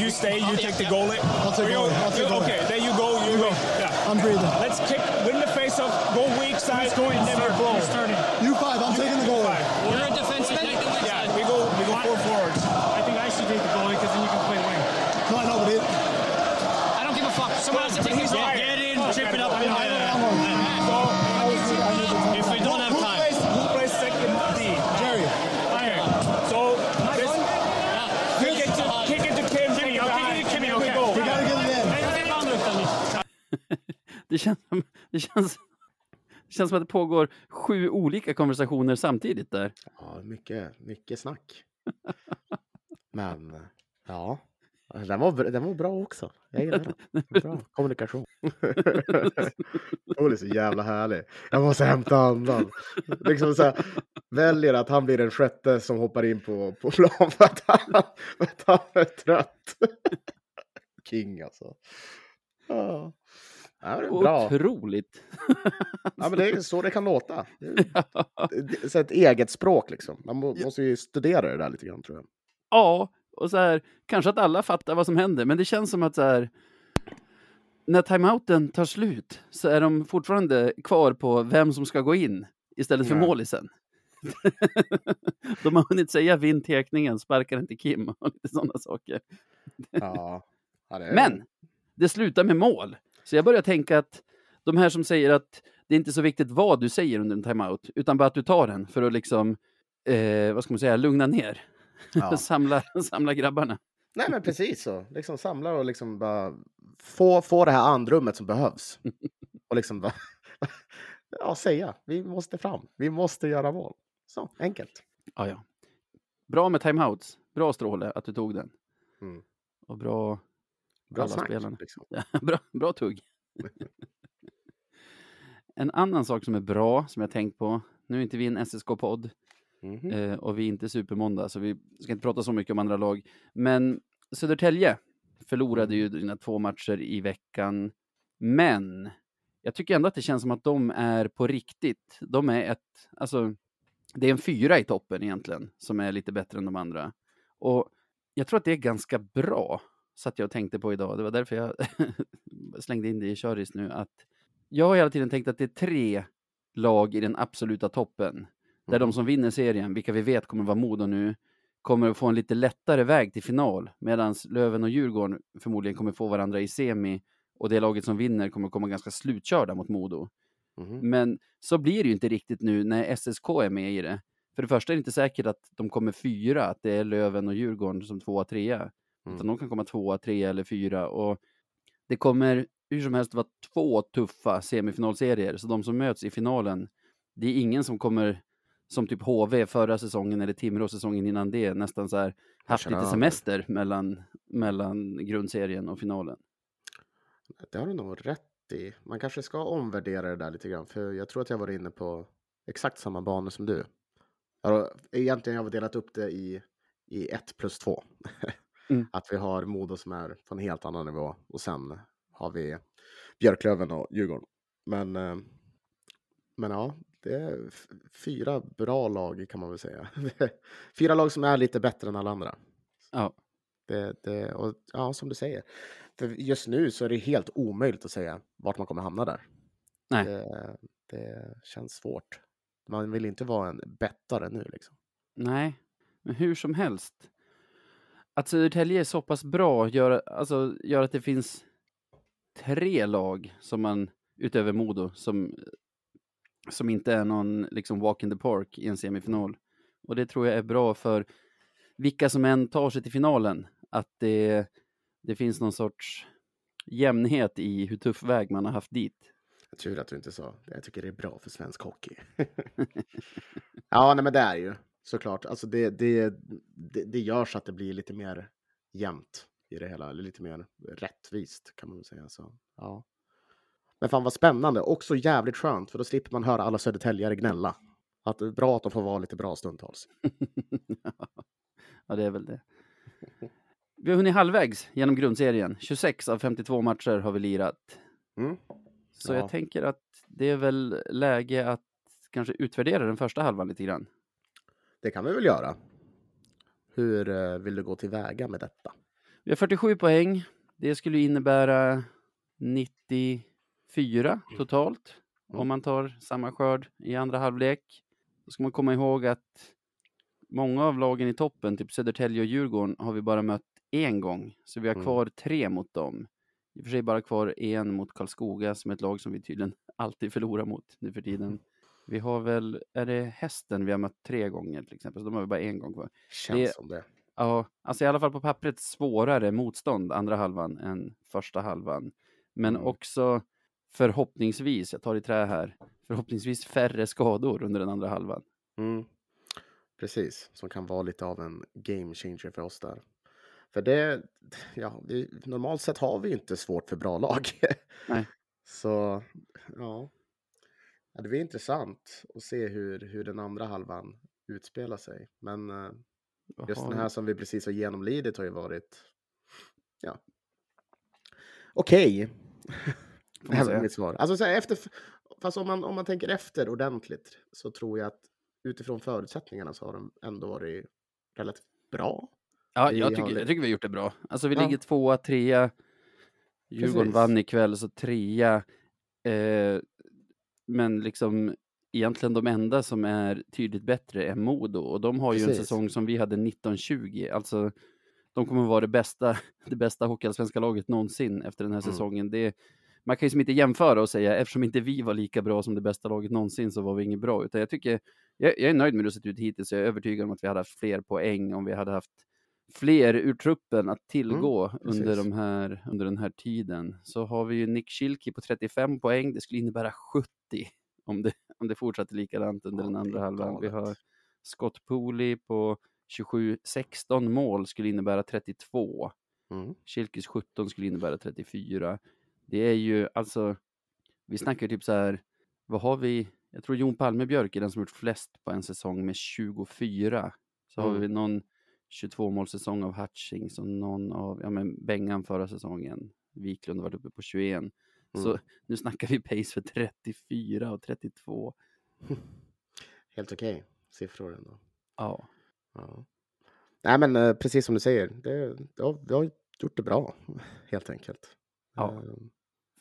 You stay, you take the goalie. I'll take goalie, I'll take goalie. Okay, there you go. You go. Yeah. I'm breathing. Let's kick, win the face off, go weak side, and never blow. You five, I'm taking the goalie. You're a defenseman. Take the weak Yeah, side. we go, we go four forwards. I think I should take the goalie because then you can play wing. No, I know, but it, I don't give a fuck. Someone has to take his Yeah. Get in, chip it up in I there. know, I'm on. So, If we don't have who time. plays, who plays second D? Jerry. Iron. So, this, kick it to, kick it to Kim. Kimmy, I'll kick it to Kimmy, okay. You gotta get it in. Det känns, som, det, känns, det känns som att det pågår sju olika konversationer samtidigt där. Ja, mycket, mycket snack. Men ja, den var, den var bra också. Jag gillar den. Bra kommunikation. Hon är så jävla härlig. Jag måste hämta andan. Liksom så här, väljer att han blir den sjätte som hoppar in på, på plan för att han, för att han är trött. King alltså. Ja. Ja, det är bra. Otroligt! Ja, men det är så det kan låta. Det är, ett eget språk liksom. Man må, måste ju studera det där lite grann tror jag. Ja, och så här, kanske att alla fattar vad som händer, men det känns som att så här, när timeouten tar slut så är de fortfarande kvar på vem som ska gå in istället för Ja. målisen. de har hunnit säga vinn tekningen, sparkar inte Kim och lite sådana saker. Ja. Ja, det är- Men det slutar med mål. Så jag börjar tänka att de här som säger att det är inte så viktigt vad du säger under en timeout, utan bara att du tar den för att liksom, eh, vad ska man säga, lugna ner. Ja. samla, samla grabbarna. Nej men precis så. Liksom samla och liksom bara få, få det här andrummet som behövs. Och liksom bara ja, säga. Vi måste fram. Vi måste göra mål. Så enkelt. Ja, ja. Bra med timeouts. Bra Stråle att du tog den. Mm. Och bra, Bra Alla snack. spelarna. Liksom. bra, bra tugg. en annan sak som är bra, som jag tänkt på. Nu är inte vi en SSK-podd Mhm. eh, och vi är inte Supermåndag, så vi ska inte prata så mycket om andra lag. Men Södertälje förlorade ju dina två matcher i veckan. Men jag tycker ändå att det känns som att de är på riktigt. De är ett, alltså, det är en fyra i toppen egentligen, som är lite bättre än de andra. Och jag tror att det är ganska bra, satt jag och tänkte på idag. Det var därför jag slängde in det i köris nu, att jag har hela tiden tänkt att det är tre lag i den absoluta toppen. Där de som vinner serien, vilka vi vet kommer vara Modo nu, kommer att få en lite lättare väg till final. Medan Löven och Djurgården förmodligen kommer få varandra i semi. Och det laget som vinner kommer komma ganska slutkörda mot Modo. Mhm. Men så blir det ju inte riktigt nu när SSK är med i det. För det första är det inte säkert att de kommer fyra, att det är Löven och Djurgården som tvåa, trea. Mm. Utan de kan komma tvåa, trea eller fyra. Och det kommer hur som helst vara två tuffa semifinalserier. Så de som möts i finalen, det är ingen som kommer som typ HV förra säsongen eller Timrå säsongen innan det, nästan så här haft lite semester mellan, mellan grundserien och finalen. Det har du nog rätt i. Man kanske ska omvärdera det där lite grann. För jag tror att jag var inne på exakt samma banor som du. Egentligen har vi delat upp det i, i ett plus två. Mm. Att vi har Modo som är på en helt annan nivå. Och sen har vi Björklöven och Djurgården. Men, eh, men ja, det är fyra bra lag kan man väl säga. fyra lag som är lite bättre än alla andra. Ja, Det, det, och ja, som du säger. För just nu så är det helt omöjligt att säga vart man kommer hamna där. Nej. Det, det känns svårt. Man vill inte vara en bettare nu liksom. nej, men hur som helst. Att Södertälje är så pass bra gör, alltså, gör att det finns tre lag som man, utöver Modo, som, som inte är någon liksom walk in the park i en semifinal. Och det tror jag är bra för vilka som än tar sig till finalen, att det, det finns någon sorts jämnhet i hur tuff väg man har haft dit. Tur att du inte sa det. Jag tycker det är bra för svensk hockey. ja, nej, men det är ju såklart. Alltså det, det, det, det gör så att det blir lite mer jämnt i det hela. Eller lite mer rättvist kan man väl säga. Så, ja. Men fan vad spännande. Också jävligt skönt för då slipper man höra alla södertäljare gnälla. Att det är bra att de får vara lite bra stundtals. ja, det är väl det. Vi har hunnit halvvägs genom grundserien. 26 av 52 matcher har vi lirat. Mm. Så Ja. jag tänker att det är väl läge att kanske utvärdera den första halvan lite grann. Det kan vi väl göra. Hur eh, vill du gå tillväga med detta? Vi har 47 poäng. Det skulle innebära 94 totalt Mm. om man tar samma skörd i andra halvlek. Då ska man komma ihåg att många av lagen i toppen, typ Södertälje och Djurgården, har vi bara mött en gång. Så vi har Mm. kvar tre mot dem. I och för sig bara kvar en mot Karlskoga som är ett lag som vi tydligen alltid förlorar mot nu för tiden. Vi har väl, är det hästen vi har mött tre gånger till exempel, så de har vi bara en gång kvar. Känns Det- som det. Ja, alltså i alla fall på pappret svårare motstånd andra halvan än första halvan. Men Mm. också förhoppningsvis, jag tar i trä här, förhoppningsvis färre skador under den andra halvan. Mm. Precis, som kan vara lite av en game changer för oss där. För det, ja, vi, normalt sett har vi inte svårt för bra lag. Nej. Så, ja. Ja. Det blir intressant att se hur, hur den andra halvan utspelar sig. Men eh, just har den här som vi precis har genomlidit har ju varit, ja, okej. Får Det säga. mitt svar. Alltså, så här, efter, fast om man, om man tänker efter ordentligt så tror jag att utifrån förutsättningarna så har de ändå varit relativt bra. Ja, vi jag tycker, jag tycker vi har gjort det bra. Alltså vi Ja. ligger tvåa, trea. Djurgården Precis. vann ikväll, så trea. Eh, men liksom egentligen de enda som är tydligt bättre är Modo och de har ju en Precis. säsong som vi hade 1920. Alltså de kommer vara det bästa, det bästa hockeyallsvenska laget någonsin efter den här Mm. säsongen. Det, man kan ju som inte jämföra och säga eftersom inte vi var lika bra som det bästa laget någonsin så var vi inget bra. Utan jag tycker, jag, jag är nöjd med hur det sett ut hittills. Jag är övertygad om att vi hade haft fler poäng om vi hade haft fler ur truppen att tillgå under, Mm, precis. de här, under den här tiden. Så har vi ju Nick Schilke på 35 poäng. Det skulle innebära 70 om det, om det fortsatte likadant under Ja, den andra halvan. Vi har Scott Pooley på 27, 16 mål skulle innebära 32. Mm. Schilkes 17 skulle innebära 34. Det är ju alltså, vi snackar typ så här, vad har vi? Jag tror Jon Palmebjörk är den som gjort flest på en säsong med 24. Så har Mm. vi någon 22 målsäsong av Hutchings och någon av, ja men Bengan förra säsongen. Wiklund har varit uppe på 21. Så Mm. nu snackar vi pace för 34 och 32. Helt okej siffror ändå. Ja, Ja. Nej, men eh, precis som du säger, det, det har, vi har gjort det bra helt enkelt. Ja. Eh,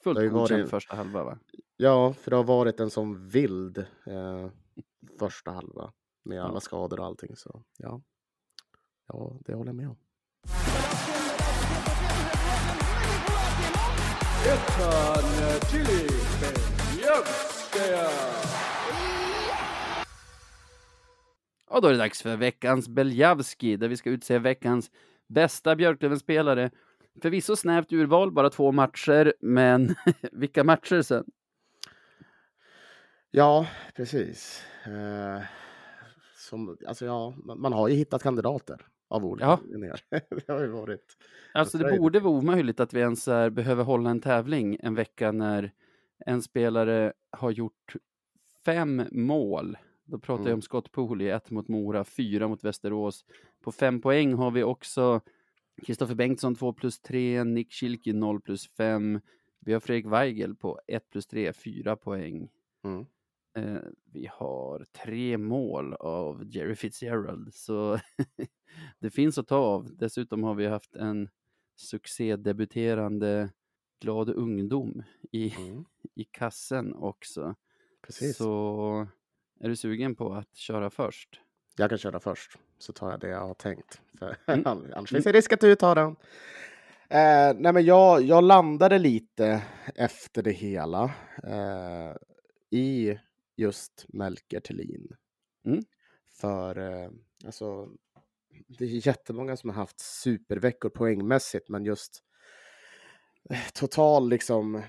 fullt Det varit- första halva va? Ja, för det har varit en sån vild eh, första halva med alla skador och allting. Så ja, ja det håller jag med om. Och då är det dags för veckans Beljavski där vi ska utse veckans bästa Björklöven-spelare. Förvisso snävt urval, bara två matcher, men vilka matcher sen? Ja, precis. Eh, som, alltså ja, man, man har ju hittat kandidater av olika Ja. anledningar. det har ju varit. Alltså det borde vara omöjligt att vi ens är, behöver hålla en tävling en vecka när en spelare har gjort fem mål. Då pratar jag Mm. om Scott Pooley, ett mot Mora, fyra mot Västerås. På fem poäng har vi också Kristoffer Bengtsson 2 plus 3, Nick Schilke 0 plus 5. Vi har Fredrik Weigel på 1 plus 3, 4 poäng. Mm. Eh, vi har tre mål av Jerry Fitzgerald, så det finns att ta av. Dessutom har vi haft en succédebuterande glad ungdom i, Mm. i kassen också. Precis. Så är du sugen på att köra först? Jag kan köra först, så tar jag det jag har tänkt. För Mm. annars finns det risk att du tar den. Eh, nej men jag, jag landade lite efter det hela eh, i just Melker Thelin. Mm. För eh, alltså, det är jättemånga som har haft superveckor poängmässigt, men just eh, total liksom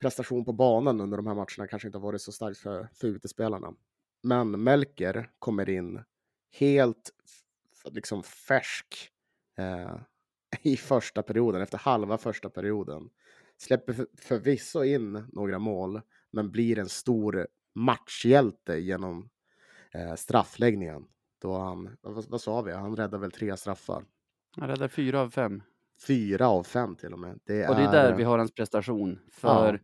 prestation på banan under de här matcherna kanske inte har varit så starkt för, för utespelarna. Men Melker kommer in helt liksom färsk eh, i första perioden, efter halva första perioden. Släpper för, förvisso in några mål, men blir en stor matchhjälte genom eh, straffläggningen. Då han, vad, vad sa vi, han räddade väl tre straffar. Han räddar fyra av fem. Fyra av fem till och med. Det Och det är där vi har hans prestation. För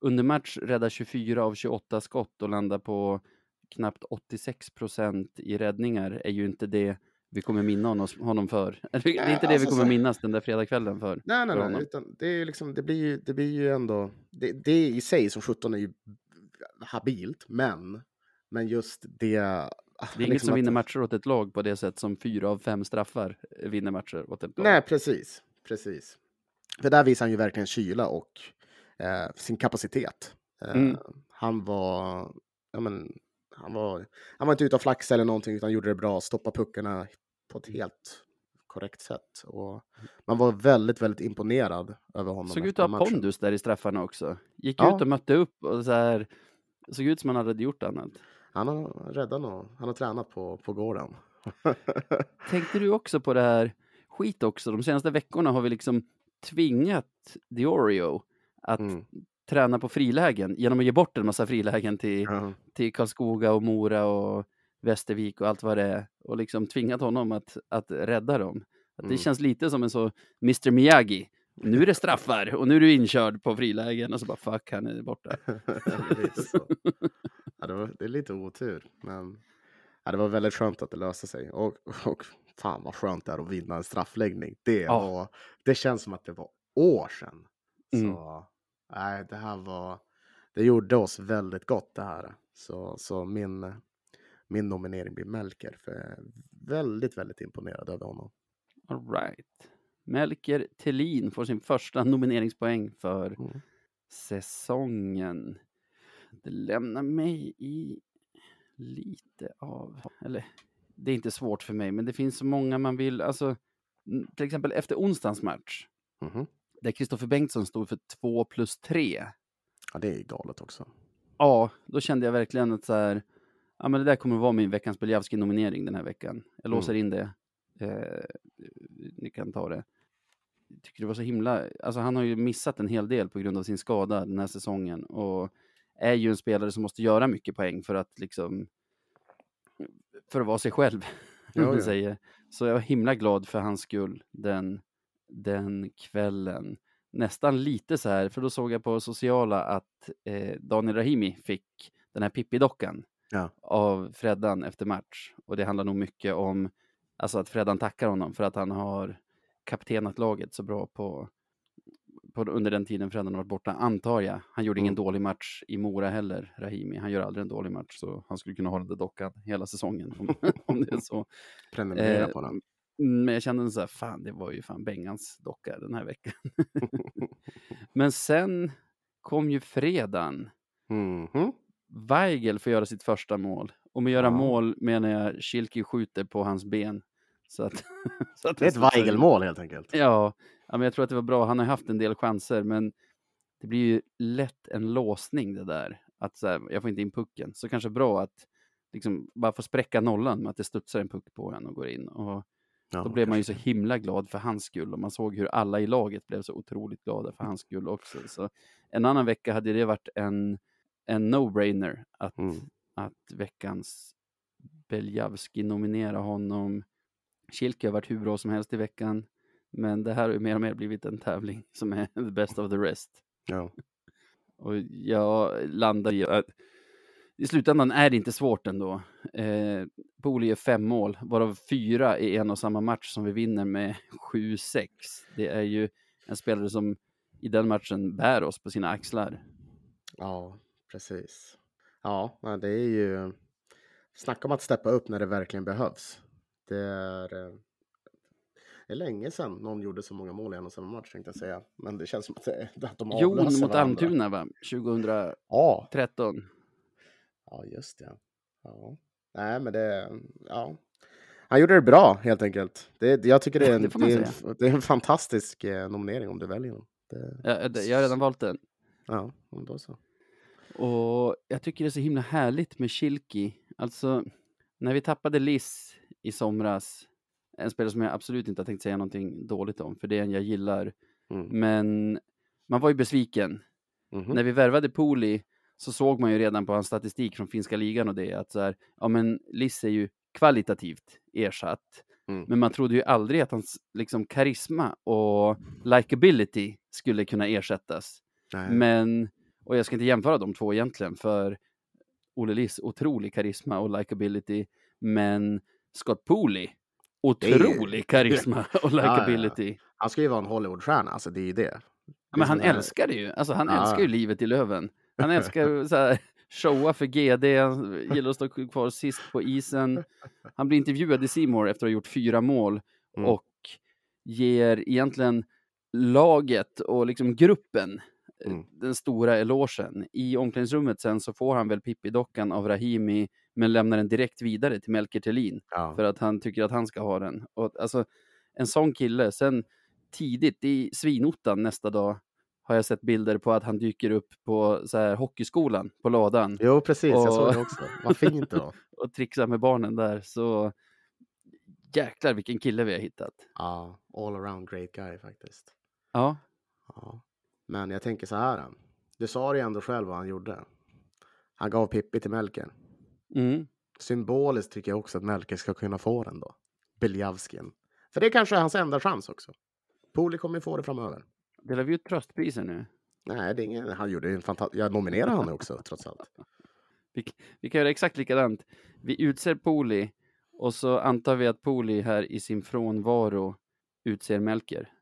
under match räddar 24 av 28 skott och landar på knappt 86 procent i räddningar är ju inte det vi kommer minna honom, honom för. Det är inte det vi alltså kommer minnas den där fredagskvällen för. Nej, nej, för nej, utan det, är liksom, det, blir ju, det blir ju ändå... Det, det i sig som 17 är ju habilt, men, men just det... Det är inget liksom som vinner matcher åt ett lag på det sätt som fyra av fem straffar vinner matcher åt ett lag. Nej, precis. precis. För där visar han ju verkligen kyla och eh, sin kapacitet. Eh, Mm. Han var... Ja, men, han, var han var inte ute och flaxa eller någonting, utan gjorde det bra, stoppa puckarna på ett helt korrekt sätt. Och man var väldigt, väldigt imponerad över honom. Såg ut att ha pondus där i straffarna också. Gick Ja. ut och mötte upp och så här. Såg ut som han hade gjort annat. Han har räddat nog. Han har tränat på, på gården. Tänkte du också på det här skit också? De senaste veckorna har vi liksom tvingat Diorio att Mm. träna på frilägen genom att ge bort en massa frilägen till, Ja. till Karlskoga och Mora och Västervik och allt vad det är och liksom tvingat honom att, att rädda dem. Att det Mm. känns lite som en så Mr Miyagi. Nu är det straffar och nu är du inkörd på frilägen och så bara fuck, han är borta. Lite så. ja, det, var, det är lite otur, men ja, det var väldigt skönt att det löste sig. Och, och fan vad skönt det är att vinna en straffläggning. Det, Ja. var, det känns som att det var år sedan. Mm. Så nej, det här var, det gjorde oss väldigt gott det här. Så, så min, min nominering blir Melker, för jag är väldigt, väldigt imponerad över honom. All right. Melker Thelin får sin första nomineringspoäng för Mm. säsongen. Det lämnar mig i lite av, eller det är inte svårt för mig, men det finns så många man vill, alltså mm, till exempel efter onsdagens match, Mhm. där Kristoffer Bengtsson stod för 2 plus 3. Ja, det är galet också. Ja, då kände jag verkligen att så här, ja men det där kommer att vara min veckans Beljavski-nominering den här veckan. Jag låser in det. Eh, ni kan ta det. Tycker det var så himla, alltså han har ju missat en hel del på grund av sin skada den här säsongen och är ju en spelare som måste göra mycket poäng för att liksom, för att vara sig själv. Ja, man ja. säger. Så jag var himla glad för hans skull den, den kvällen. Nästan lite så här, för då såg jag på sociala att eh, Daniel Rahimi fick den här Pippi-dockan Ja. av Freddan efter match. Och det handlar nog mycket om alltså att Freddan tackar honom för att han har kaptenat laget så bra på, på under den tiden har varit borta, antar jag. Han gjorde ingen Mm. dålig match i Mora heller, Rahimi. Han gör aldrig en dålig match, så han skulle kunna ha den där dockan hela säsongen om, om det är så. Prenumerera Eh, på den. Mm, Men jag kände så här, fan det var ju fan Bengans docka den här veckan. Men sen kom ju fredagen. Mhm. Weigel får göra sitt första mål. Och med göra Ja. mål menar jag Schilke skjuter på hans ben. Så att, så att Det är ett. Weigel-mål helt enkelt. Ja, ja, men jag tror att det var bra. Han har haft en del chanser, men det blir ju lätt en låsning det där. Att så här, jag får inte in pucken. Så kanske bra att liksom bara få spräcka nollan med att det studsar en puck på en och går in. Och Ja, då blev man ju så kanske. himla glad för hans skull och man såg hur alla i laget blev så otroligt glada för hans skull också. Så en annan vecka hade det varit en, en no-brainer att, Mm. att veckans Beljavski nominera honom. Kilke har varit hur bra som helst i veckan, men det här har ju mer och mer blivit en tävling som är the best of the rest. Ja. Och jag landar i att i slutändan är det inte svårt ändå. Eh, Bole gör fem mål, varav fyra i en och samma match som vi vinner med 7-6. Det är ju en spelare som i den matchen bär oss på sina axlar. Ja, precis. Ja, det är ju... Snacka om att steppa upp när det verkligen behövs. Det är... eh, Det är länge sedan någon gjorde så många mål i en och samma match tänkte jag säga. Men det känns som att, det, att de Jon mot varandra. Almtuna va? 2013. Ja, ja just det. Ja. Nej, men det... Ja. Han gjorde det bra helt enkelt. Det, jag tycker det är en, Det det är en, det är en fantastisk eh, nominering om du väljer den. Det, Jag, jag har redan valt den. Ja, då så. Och jag tycker det är så himla härligt med Kilki. Alltså, när vi tappade Liss i somras, en spelare som jag absolut inte har tänkt säga någonting dåligt om, för det är en jag gillar. Mm. Men man var ju besviken. Mhm. När vi värvade Poli så såg man ju redan på hans statistik från finska ligan och det att så här, ja men Liss är ju kvalitativt ersatt. Mm. Men man trodde ju aldrig att hans liksom karisma och likability skulle kunna ersättas. Nej. Men, och jag ska inte jämföra de två egentligen, för Olle Liss, otrolig karisma och likability, men Scott Pooley, är otrolig karisma och ja, ja. likability. Han ska ju vara en Hollywoodstjärna, alltså det är ju det. Ja, men han här- älskar det ju. Alltså, han Ja. älskar ju livet i Löven. Han älskar så här, showa för GD, han gillar att stå kvar sist på isen. Han blir intervjuad i Simor efter att ha gjort fyra mål Mm. och ger egentligen laget och liksom gruppen eh, Mm. den stora elogen. I omklädningsrummet sen så får han väl Pippi-dockan av Rahimi men lämnar den direkt vidare till Melker Thelin Ja. för att han tycker att han ska ha den. Och, alltså, en sån kille, sen tidigt i svinottan nästa dag har jag sett bilder på att han dyker upp på så här, hockeyskolan på ladan Jo, precis. Jag såg Och- det också. Vad fint då. och trixar med barnen där. Så jäklar vilken kille vi har hittat. Ja, all around great guy faktiskt. Ja, Ja. Men jag tänker så här. Du sa det ju ändå själv vad han gjorde. Han gav Pippi till Melker. Mm. Symboliskt tycker jag också att Melker ska kunna få den då. Beljavskin. För det kanske är hans enda chans också. Poli kommer få det framöver. delar vi ut tröstpriser nu? Nej, det är ingen, han gjorde en fantastisk... Jag nominerar honom också trots allt. Vi, vi kan göra exakt likadant. Vi utser Poli och så antar vi att Poli här i sin frånvaro utser Melker.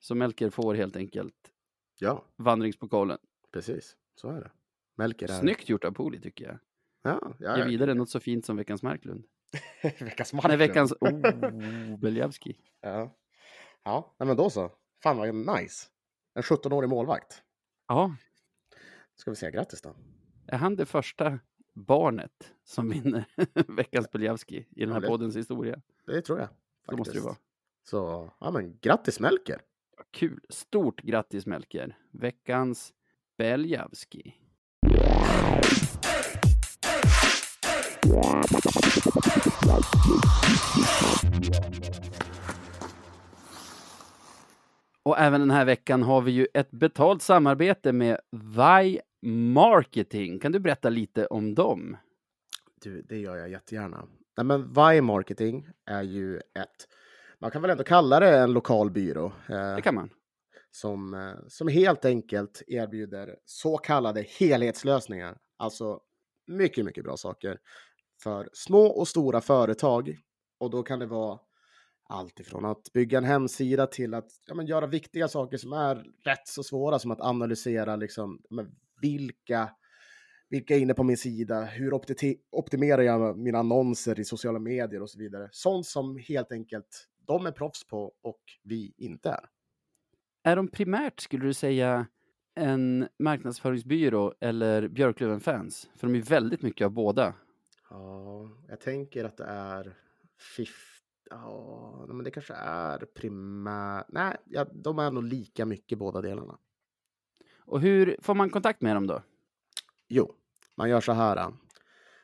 Så Melker får helt enkelt Ja, vandringspokalen. precis. Så är det. Melker är... Snyggt gjort av Poli tycker jag. Ja, ja, Ge vidare något så fint som veckans Marklund. veckans Nej, Marklund. veckans... Oh, Beljavski. Ja. Ja, nej, men då så. Fan vad nice. En 17-årig målvakt. Ja, Ska vi säga grattis då? är han det första barnet som vinner veckans Beljavski i den här Ja, det- poddens historia? Det tror jag. Så måste det faktiskt. vara. Så, ja men grattis Melker! Kul. Stort grattis Melker. Veckans Beljavski. Och även den här veckan har vi ju ett betalt samarbete med Vi Marketing. Kan du berätta lite om dem? Du, det gör jag jättegärna. Nej, men Vi Marketing är ju ett, man kan väl ändå kalla det en lokal byrå. Eh, Det kan man. som, eh, som helt enkelt erbjuder så kallade helhetslösningar. Alltså mycket, mycket bra saker för små och stora företag. Och då kan det vara allt ifrån att bygga en hemsida till att ja, men göra viktiga saker som är rätt så svåra som att analysera liksom, men vilka vilka är inne på min sida? Hur optimerar jag mina annonser i sociala medier och så vidare? Sånt som helt enkelt de är proffs på och vi inte är. Är de primärt, skulle du säga, en marknadsföringsbyrå eller Björklöven-fans? För de är väldigt mycket av båda. Ja, jag tänker att det är 50... Ja, men det kanske är primär... Nej, ja, de är nog lika mycket båda delarna. Och hur får man kontakt med dem då? Jo, man gör så här.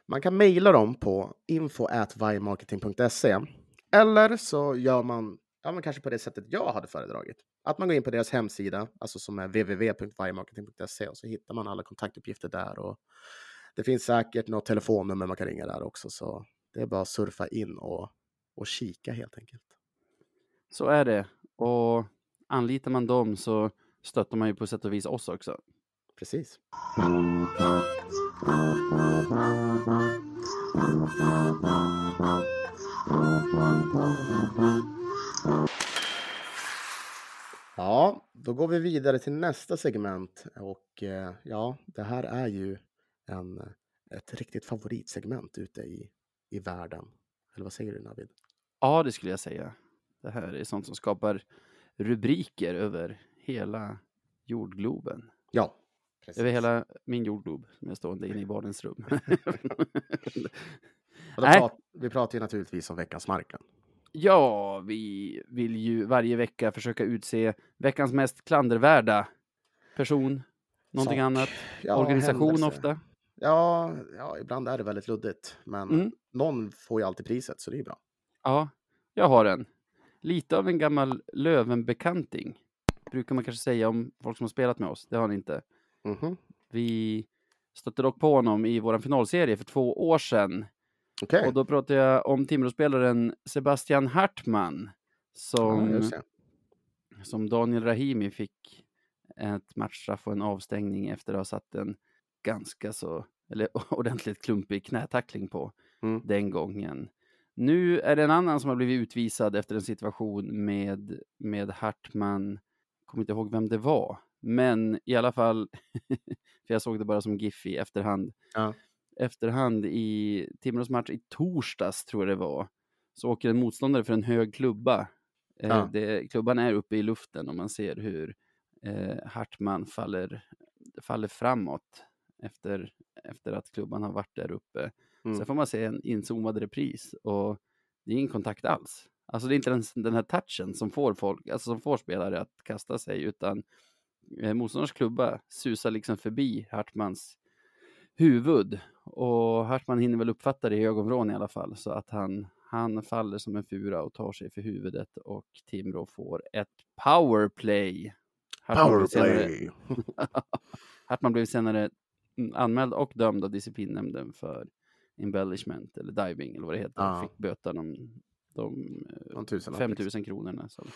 Man kan mejla dem på info.vimarketing.se eller så gör man ja, men kanske på det sättet jag hade föredragit. Att man går in på deras hemsida, alltså som är www.vimarketing.se och så hittar man alla kontaktuppgifter där. Och det finns säkert något telefonnummer man kan ringa där också, så det är bara att surfa in och, och kika helt enkelt. Så är det. Och anlitar man dem så stöttar man ju på sätt och vis oss också. Precis. Ja, då går vi vidare till nästa segment och eh, ja, det här är ju en, ett riktigt favoritsegment ute i, i världen. Eller vad säger du Navid? Ja, det skulle jag säga. Det här är sånt som skapar rubriker över hela jordgloben. Ja, precis. Över hela min jordglob som är stående inne i barnens rum. Prat, vi pratar ju naturligtvis om veckans Markland. Ja, vi vill ju varje vecka försöka utse veckans mest klandervärda person, Någonting sak. annat? Ja, Organisation händelse. ofta? Ja, ja, ibland är det väldigt luddigt. Men Mm. någon får ju alltid priset, så det är bra. Ja, jag har en. Lite av en gammal Lövenbekanting. Brukar man kanske säga om folk som har spelat med oss. Det har ni inte. Mhm. Vi stötte dock på honom i vår finalserie för två år sedan. Okej. Och då pratar jag om Timråspelaren Sebastian Hartman. Ja, Som, det. som Daniel Rahimi fick ett matchstraff och en avstängning efter att ha satt en ganska så, eller ordentligt klumpig knätackling på Mm. den gången. Nu är det en annan som har blivit utvisad efter en situation med, med Hartman. Kommer inte ihåg vem det var, men i alla fall, för jag såg det bara som GIF i efterhand. Ja. Efterhand i Timrås match i torsdags, tror jag det var, så åker en motståndare för en hög klubba. Eh, Ja. det, klubban är uppe i luften och man ser hur eh, Hartman faller, faller framåt efter, efter att klubban har varit där uppe. Mm. Sen får man se en inzoomad repris och det är ingen kontakt alls. Alltså det är inte ens den här touchen som får folk, alltså som får spelare att kasta sig, utan eh, motståndarens klubba susar liksom förbi Hartmans huvud och Hartman hinner väl uppfatta det i ögonvrån i alla fall så att han, han faller som en fura och tar sig för huvudet och Timrå får ett powerplay. Hartman blev senare- Powerplay. Hartman blev senare anmäld och dömd av disciplinnämnden för embellishment eller diving eller vad det heter. Ja. Fick böta de, de eh, tusenlapp, 5 liksom. 000 kronorna som,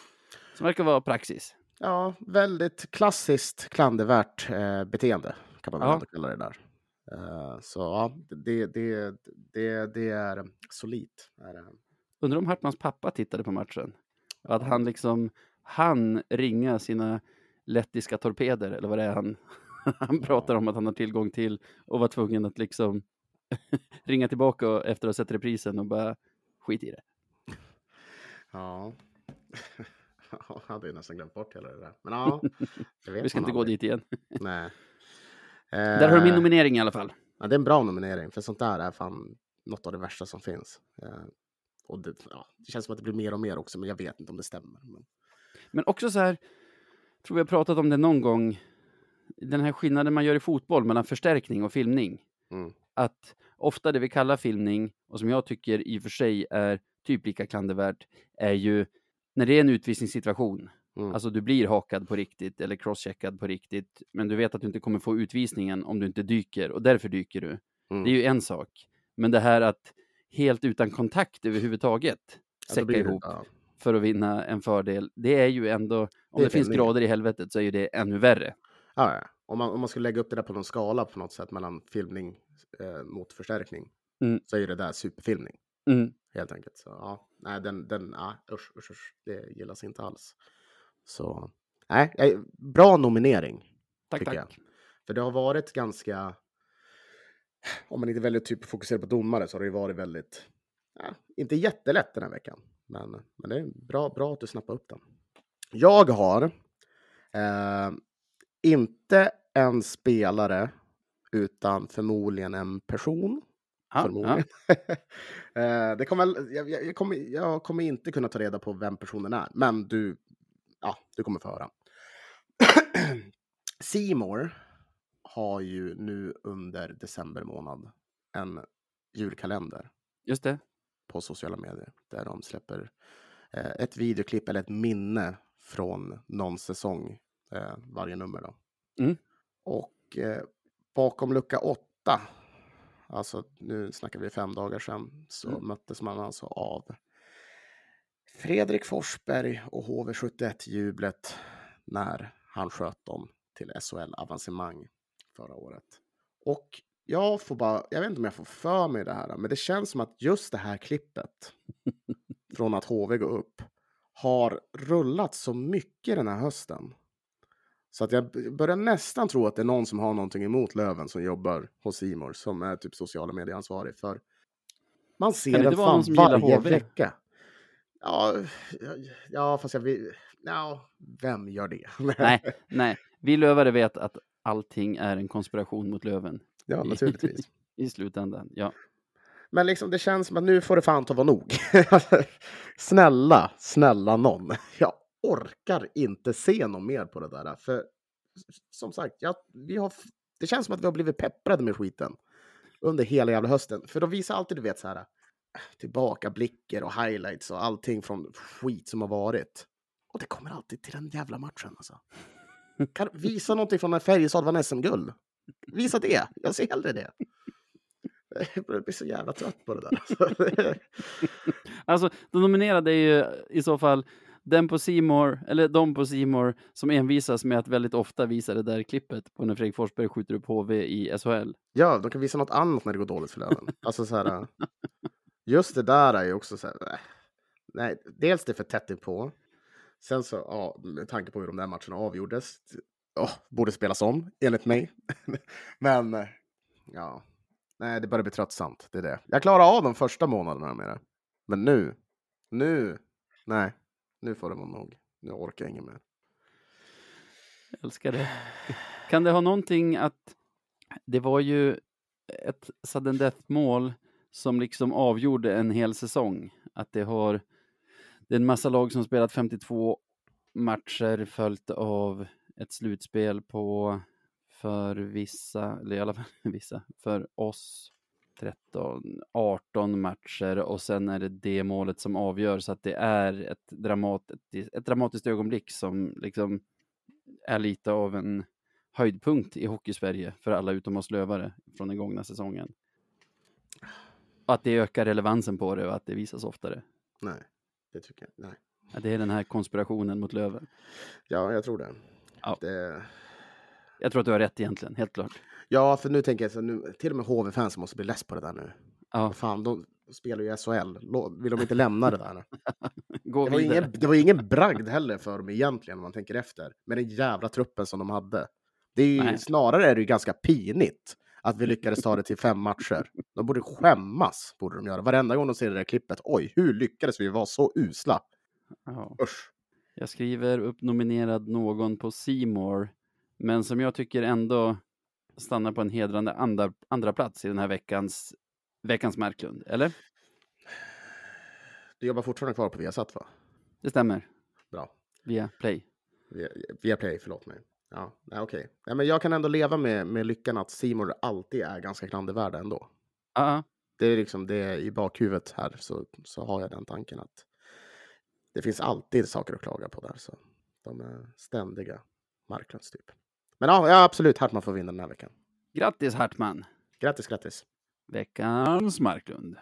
som verkar vara praxis. Ja, väldigt klassiskt klandervärt eh, beteende kan man väl Ja. ändå kalla det där. Eh, så ja, det, det, det, det är det. Undrar om Hartmans pappa tittade på matchen? Att han liksom han ringa sina lettiska torpeder eller vad det är han, han pratar om att han har tillgång till och var tvungen att liksom ringa tillbaka efter att ha sett reprisen och bara skit i det. Ja. Jag hade ju nästan glömt bort hela det där. Men ja, vet Vi ska inte gå aldrig. dit igen. Nej. Där har du min Eh, nominering i alla fall. Ja, det är en bra nominering, för sånt där är fan något av det värsta som finns. Eh, och det, ja, det känns som att det blir mer och mer också, men jag vet inte om det stämmer. Men... Men också så här, tror vi har pratat om det någon gång, den här skillnaden man gör i fotboll mellan förstärkning och filmning. Mm. Att ofta det vi kallar filmning, och som jag tycker i och för sig är typ lika klandervärt, är ju när det är en utvisningssituation. Mm. Alltså du blir hakad på riktigt eller crosscheckad på riktigt, men du vet att du inte kommer få utvisningen om du inte dyker och därför dyker du. Mm. Det är ju en sak. Men det här att helt utan kontakt överhuvudtaget Ja, säcka ihop ja. för att vinna en fördel, det är ju ändå, om Det det, finns grader i helvetet så är ju det ännu värre. Ja, ja. Om, man, om man skulle lägga upp det där på någon skala på något sätt mellan filmning eh, mot förstärkning Mm. så är ju det där superfilmning Mm. helt enkelt. Så, ja, nej, den, den, ja, usch, usch, usch, det gillas inte alls. Så, nej, eh, bra nominering. Tack, Tycker tack. För det har varit ganska, om man inte väljer typ fokusera på domare så har det ju varit väldigt, ja, inte jättelätt den här veckan. Men, men det är bra, bra att du snappar upp den. Jag har eh, inte en spelare utan förmodligen en person. Ja, förmodligen. eh, det kommer, jag, jag, kommer, jag kommer inte kunna ta reda på vem personen är, men du, ja, du kommer få höra. Seymour har ju nu under december månad en julkalender Just det. på sociala medier där de släpper eh, ett videoklipp eller ett minne från någon säsong eh, varje nummer. Då. Mm. Och eh, bakom lucka åtta, alltså nu snackar vi fem dagar sedan, så Mm. möttes man alltså av Fredrik Forsberg och HV71-jublet när han sköt dem till SHL-avancemang förra året. Och jag får bara, jag vet inte om jag får för mig det här, men det känns som att just det här klippet från att HV går upp har rullat så mycket den här hösten. Så att jag börjar nästan tro att det är någon som har någonting emot Löven som jobbar hos Simor som är typ sociala medieansvarig för. Man ser det den fan varje vecka. Ja, ja, ja, fast jag vill... Ja, vem gör det? Nej, nej. Vi lövare vet att allting är en konspiration mot Löven ja, naturligtvis. i slutändan. Ja. Men liksom det känns som att nu får det fan ta vara nog. snälla, snälla någon. Jag orkar inte se något mer på det där. För som sagt, jag, vi har, det känns som att vi har blivit pepprade med skiten under hela jävla hösten. För de visar alltid, du vet, så här äh, tillbakablickar och highlights och allting från skit som har varit. Och det kommer alltid till den jävla matchen alltså. Kan visa någonting från när Färjestad vann SM-guld. Visa det. Jag ser hellre det. Jag blir så jävla trött på det där. Alltså. Alltså, de nominerade är ju i så fall den på Simor eller de på Simor som envisas med att väldigt ofta visa det där klippet på när Fredrik Forsberg skjuter upp HV i SHL. Ja, de kan visa något annat när det går dåligt för Löven. Alltså så här, just det där är ju också så här, nej, dels det är för tätt inpå. Sen så, ja, med tanke på hur de där matcherna avgjordes, ja, borde spelas om, enligt mig. Men, ja, nej, det börjar bli tröttsamt, det är det. Jag klarar av de första månaderna med det. Men nu, nu, nej, nu får det vara nog. Nu orkar jag inget mer. Jag älskar det. Kan det ha någonting att det var ju ett sudden death-mål som liksom avgjorde en hel säsong? Att det har det är en massa lag som spelat 52 matcher följt av ett slutspel på för vissa, eller i alla fall vissa, för oss 13, 18 matcher och sen är det det målet som avgör så att det är ett, dramat, ett, ett dramatiskt ögonblick som liksom är lite av en höjdpunkt i Hockeysverige för alla utom oss lövare från den gångna säsongen. Att det ökar relevansen på det och att det visas oftare. Nej, det tycker jag, nej. Ja, det är den här konspirationen mot Löven. Ja, jag tror det. Ja. det Jag tror att du har rätt egentligen, helt klart. Ja, för nu tänker jag så nu, till och med HV-fans måste bli less på det där nu. Ja, Fan, de spelar ju SHL. Lå- Vill de inte lämna det där? gå Det var, ingen, det var ingen bragd heller för dem egentligen om man tänker efter. Med den jävla truppen som de hade. Det är ju, snarare är det ju ganska pinigt att vi lyckades ta det till fem matcher. De borde skämmas, borde de göra. Varenda gång de ser det där klippet. Oj, hur lyckades vi vara så usla? Ja. Usch. Jag skriver upp nominerad någon på Seymour, men som jag tycker ändå stannar på en hedrande andra, andra plats i den här veckans, veckans Marklund, eller? Du jobbar fortfarande kvar på Viasat, va? Det stämmer, Bra. via Play. Via, via Play, förlåt mig. Ja, okej. Nej, men jag kan ändå leva med, med lyckan att Simon alltid är ganska klandervärda ändå. Ja, Det är liksom det i bakhuvudet här så, så har jag den tanken att det finns alltid saker att klaga på där. Så de är ständiga Marklunds typ. Men ja, absolut, Hartman får vinna den här veckan. grattis Hartman! Grattis, grattis. Veckans Marklund.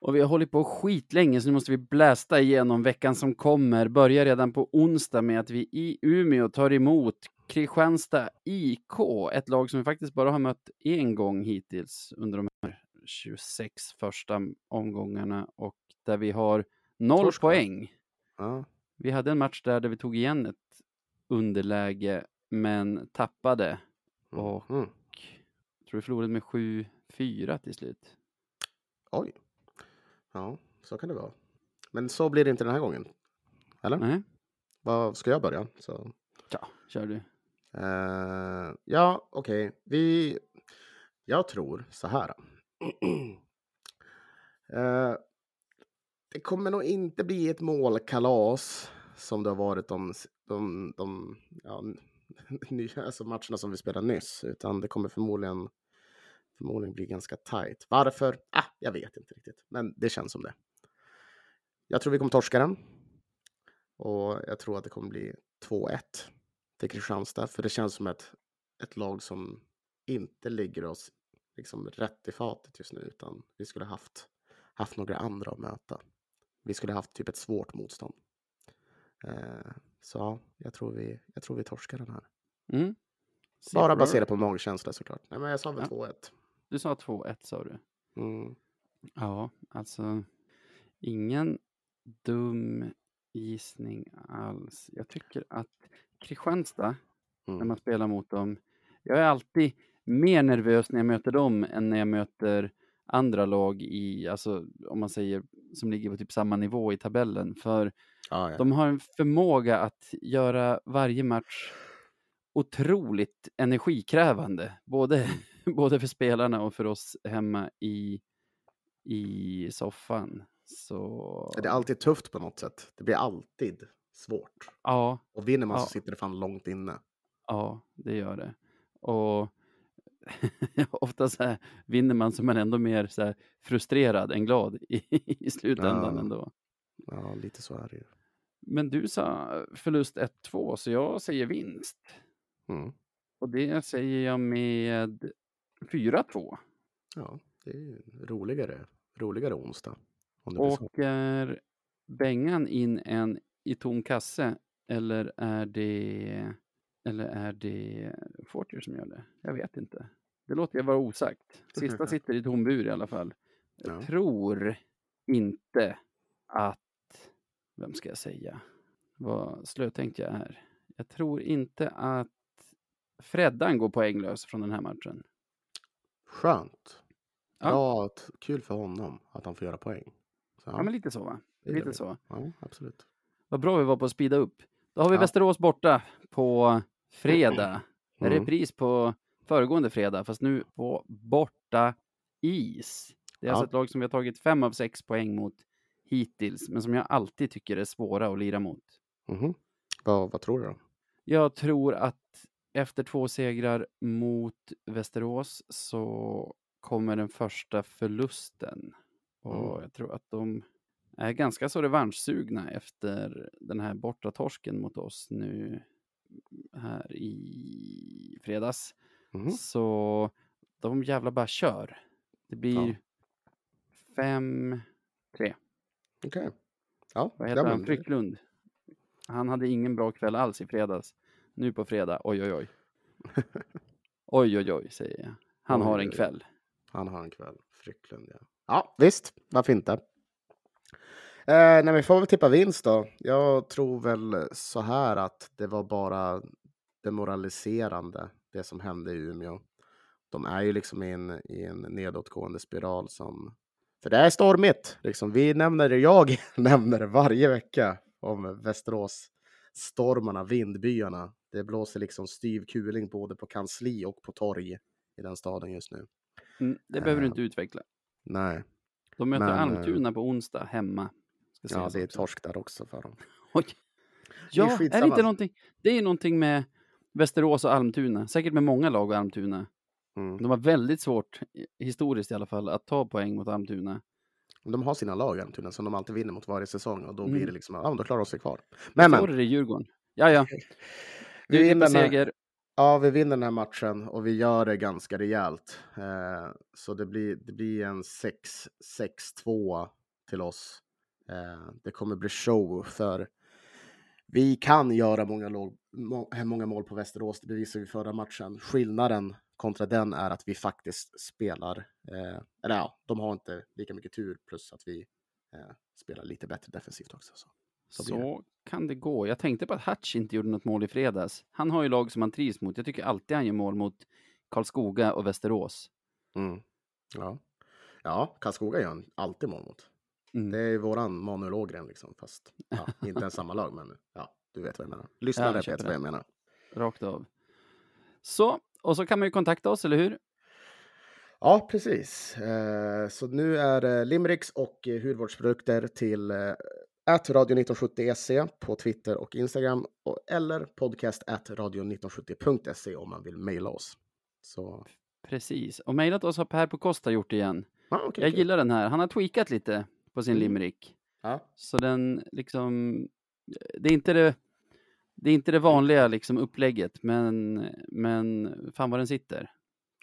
Och vi har hållit på skitlänge så nu måste vi blästa igenom veckan som kommer. Börjar redan på onsdag med att vi i Umeå tar emot Kristianstad IK, ett lag som vi faktiskt bara har mött en gång hittills under de här 26 första omgångarna och där vi har noll Torsk, va? poäng. Ja, Vi hade en match där, där vi tog igen ett underläge men tappade. Och mm. tror vi förlorade med 7-4 till slut. Oj. Ja, så kan det vara. Men så blir det inte den här gången. Eller? Nej, Vad ska jag börja? Så. ja, kör du. Uh, ja, okej. Vi... Jag tror så här. Uh, det kommer nog inte bli ett målkalas som det har varit de, de, de ja, nya, alltså matcherna som vi spelade nyss, utan det kommer förmodligen, förmodligen bli ganska tajt. Varför? Ah, jag vet inte riktigt, men det känns som det. Jag tror vi kommer torska den. Och jag tror att det kommer bli 2-1 till Kristianstad, för det känns som ett, ett lag som inte ligger oss liksom rätt i fatet just nu, utan vi skulle haft, haft några andra att möta. Vi skulle haft typ ett svårt motstånd. Eh, så ja, jag tror vi, jag tror vi torskar den här. Mm. Bara baserat på magkänsla såklart. Nej, men jag sa väl Ja. 2-1. Du sa 2-1 sa du. Mm. Ja, alltså ingen dum gissning alls. Jag tycker att Kristianstad, när Mm. man spelar mot dem, jag är alltid mer nervös när jag möter dem än när jag möter andra lag i, alltså om man säger, som ligger på typ samma nivå i tabellen. För Ja, ja. de har en förmåga att göra varje match otroligt energikrävande. Både, både för spelarna och för oss hemma i, i soffan. Så Det är alltid tufft på något sätt. Det blir alltid svårt. ja, Och vinner man Ja. så sitter det fan långt inne. ja, det gör det. Och ofta så här, vinner man så man ändå mer så här, frustrerad än glad i, i slutändan Ja. ändå. Ja, lite så är det ju. Men du sa förlust 1-2, så jag säger vinst. Mm. Och det säger jag med 4-2. Ja, det är roligare, roligare onsdag. Åker Bengan in en i tom kasse eller är det eller är det Fortier som gör det? Jag vet inte. Det låter jag vara osagt. Sista sitter i tom bur i alla fall. Jag Ja. tror inte att, vem ska jag säga, vad slötänkt jag är. Jag tror inte att Freddan går poänglös från den här matchen. Skönt. Ja. T- kul för honom att han får göra poäng. Så, Ja, men lite så va? Lite så. ja, absolut. Vad bra vi var på att speeda upp. Då har vi Ja. Västerås borta på fredag. Mm. Repris på föregående fredag, fast nu på borta is. Det är Ja. alltså ett lag som vi har tagit fem av sex poäng mot hittills, men som jag alltid tycker är svåra att lira mot. Mhm. Vad, vad tror du då? Jag tror att efter två segrar mot Västerås så kommer den första förlusten. Och Mm. jag tror att de är ganska så revanschsugna efter den här bortatorsken mot oss nu här i fredags. Mhm. Så de jävla bara kör. Det blir Ja. fem, tre. Okej. Ja, Vad ja, heter han? Frycklund. Han hade ingen bra kväll alls i fredags. Nu på fredag, oj oj oj. Oj oj oj, säger jag. Han Oj, har en kväll. Han har en kväll. Frycklund, ja. Ja, visst. Varför inte? Eh, nej, vi får väl tippa vinst då. Jag tror väl så här att det var bara demoraliserande, det som hände i Umeå. De är ju liksom i en, i en nedåtgående spiral som... För det är stormigt. Liksom. Vi nämner det, jag nämner det varje vecka om Västerås stormarna, vindbyarna. Det blåser liksom styv kuling både på kansli och på torg i den staden just nu. Mm, det behöver du Eh, inte utveckla. Nej, De möter men, eh, Almtuna på onsdag hemma. Ja, det är också. torsk där också för dem. Oj. Det är Ja, är det inte någonting? Det är någonting med Västerås och Almtuna. Säkert med många lag och Almtuna. Mm. De har väldigt svårt, historiskt i alla fall, att ta poäng mot Almtuna. De har sina lag Almtuna som de alltid vinner mot varje säsong och då blir Mm. det liksom, ja, då klarar de sig kvar. Men, men, är det i Djurgården. Ja, ja. Du här, seger ja, vi vinner den här matchen och vi gör det ganska rejält. Eh, så det blir, det blir en 6-6-2 till oss. Eh, det kommer bli show för vi kan göra många, låg, må, eh, många mål på Västerås, det bevisade vi förra matchen. Skillnaden kontra den är att vi faktiskt spelar, eh, eller ja, de har inte lika mycket tur plus att vi eh, spelar lite bättre defensivt också. Så. Så, så kan det gå. Jag tänkte på att Hutch inte gjorde något mål i fredags. Han har ju lag som han trivs mot. Jag tycker alltid han gör mål mot Karlskoga och Västerås. Mm. Ja. ja, Karlskoga gör han alltid mål mot. Mm. Det är våran Manuel Ågren liksom, fast ja, inte ens samma lag, men ja, du vet vad jag menar. Ja, Lyssnare jag köper vet vad jag menar. Rakt av. Så, och så kan man ju kontakta oss, eller hur? Ja, precis. Eh, så nu är det Limericks och eh, hudvårdsprodukter till eh, radio1970.se på Twitter och Instagram och, eller podcast radio1970.se om man vill mejla oss. Så, Precis. Och mejlat oss har Per på Costa gjort igen. ja, okej. Jag kul. gillar den här. Han har tweakat lite på sin Mm. limerick. Ja, Så den liksom, det är inte det, det är inte det vanliga liksom upplägget, men, men fan vad den sitter.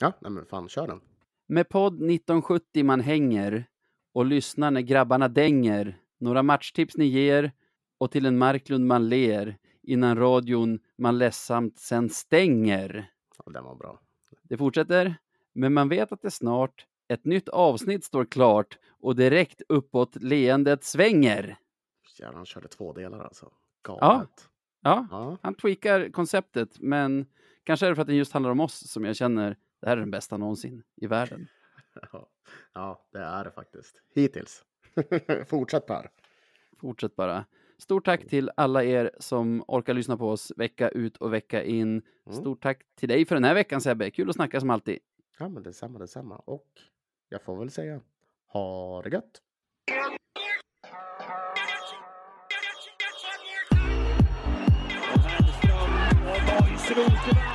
ja nej, men fan, kör den. Med podd 1970 man hänger och lyssnar när grabbarna dänger. Några matchtips ni ger och till en Marklund man ler innan radion man ledsamt sen stänger. Ja, den var bra. Det fortsätter, men man vet att det snart ett nytt avsnitt står klart och direkt uppåt leendet svänger. Jävlar, han körde två delar alltså. Galet. Ja. Ja. Han tweakar konceptet, men kanske är det för att den just handlar om oss som jag känner det här är den bästa någonsin i världen. Ja, ja, det är det faktiskt. Hittills. Fortsätt bara. Fortsätt bara. Stort tack till alla er som orkar lyssna på oss vecka ut och vecka in. Mm. Stort tack till dig för den här veckan Sebbe. Kul att snacka som alltid. Ja, men detsamma, detsamma. Och jag får väl säga, ha det gött! Söderholm.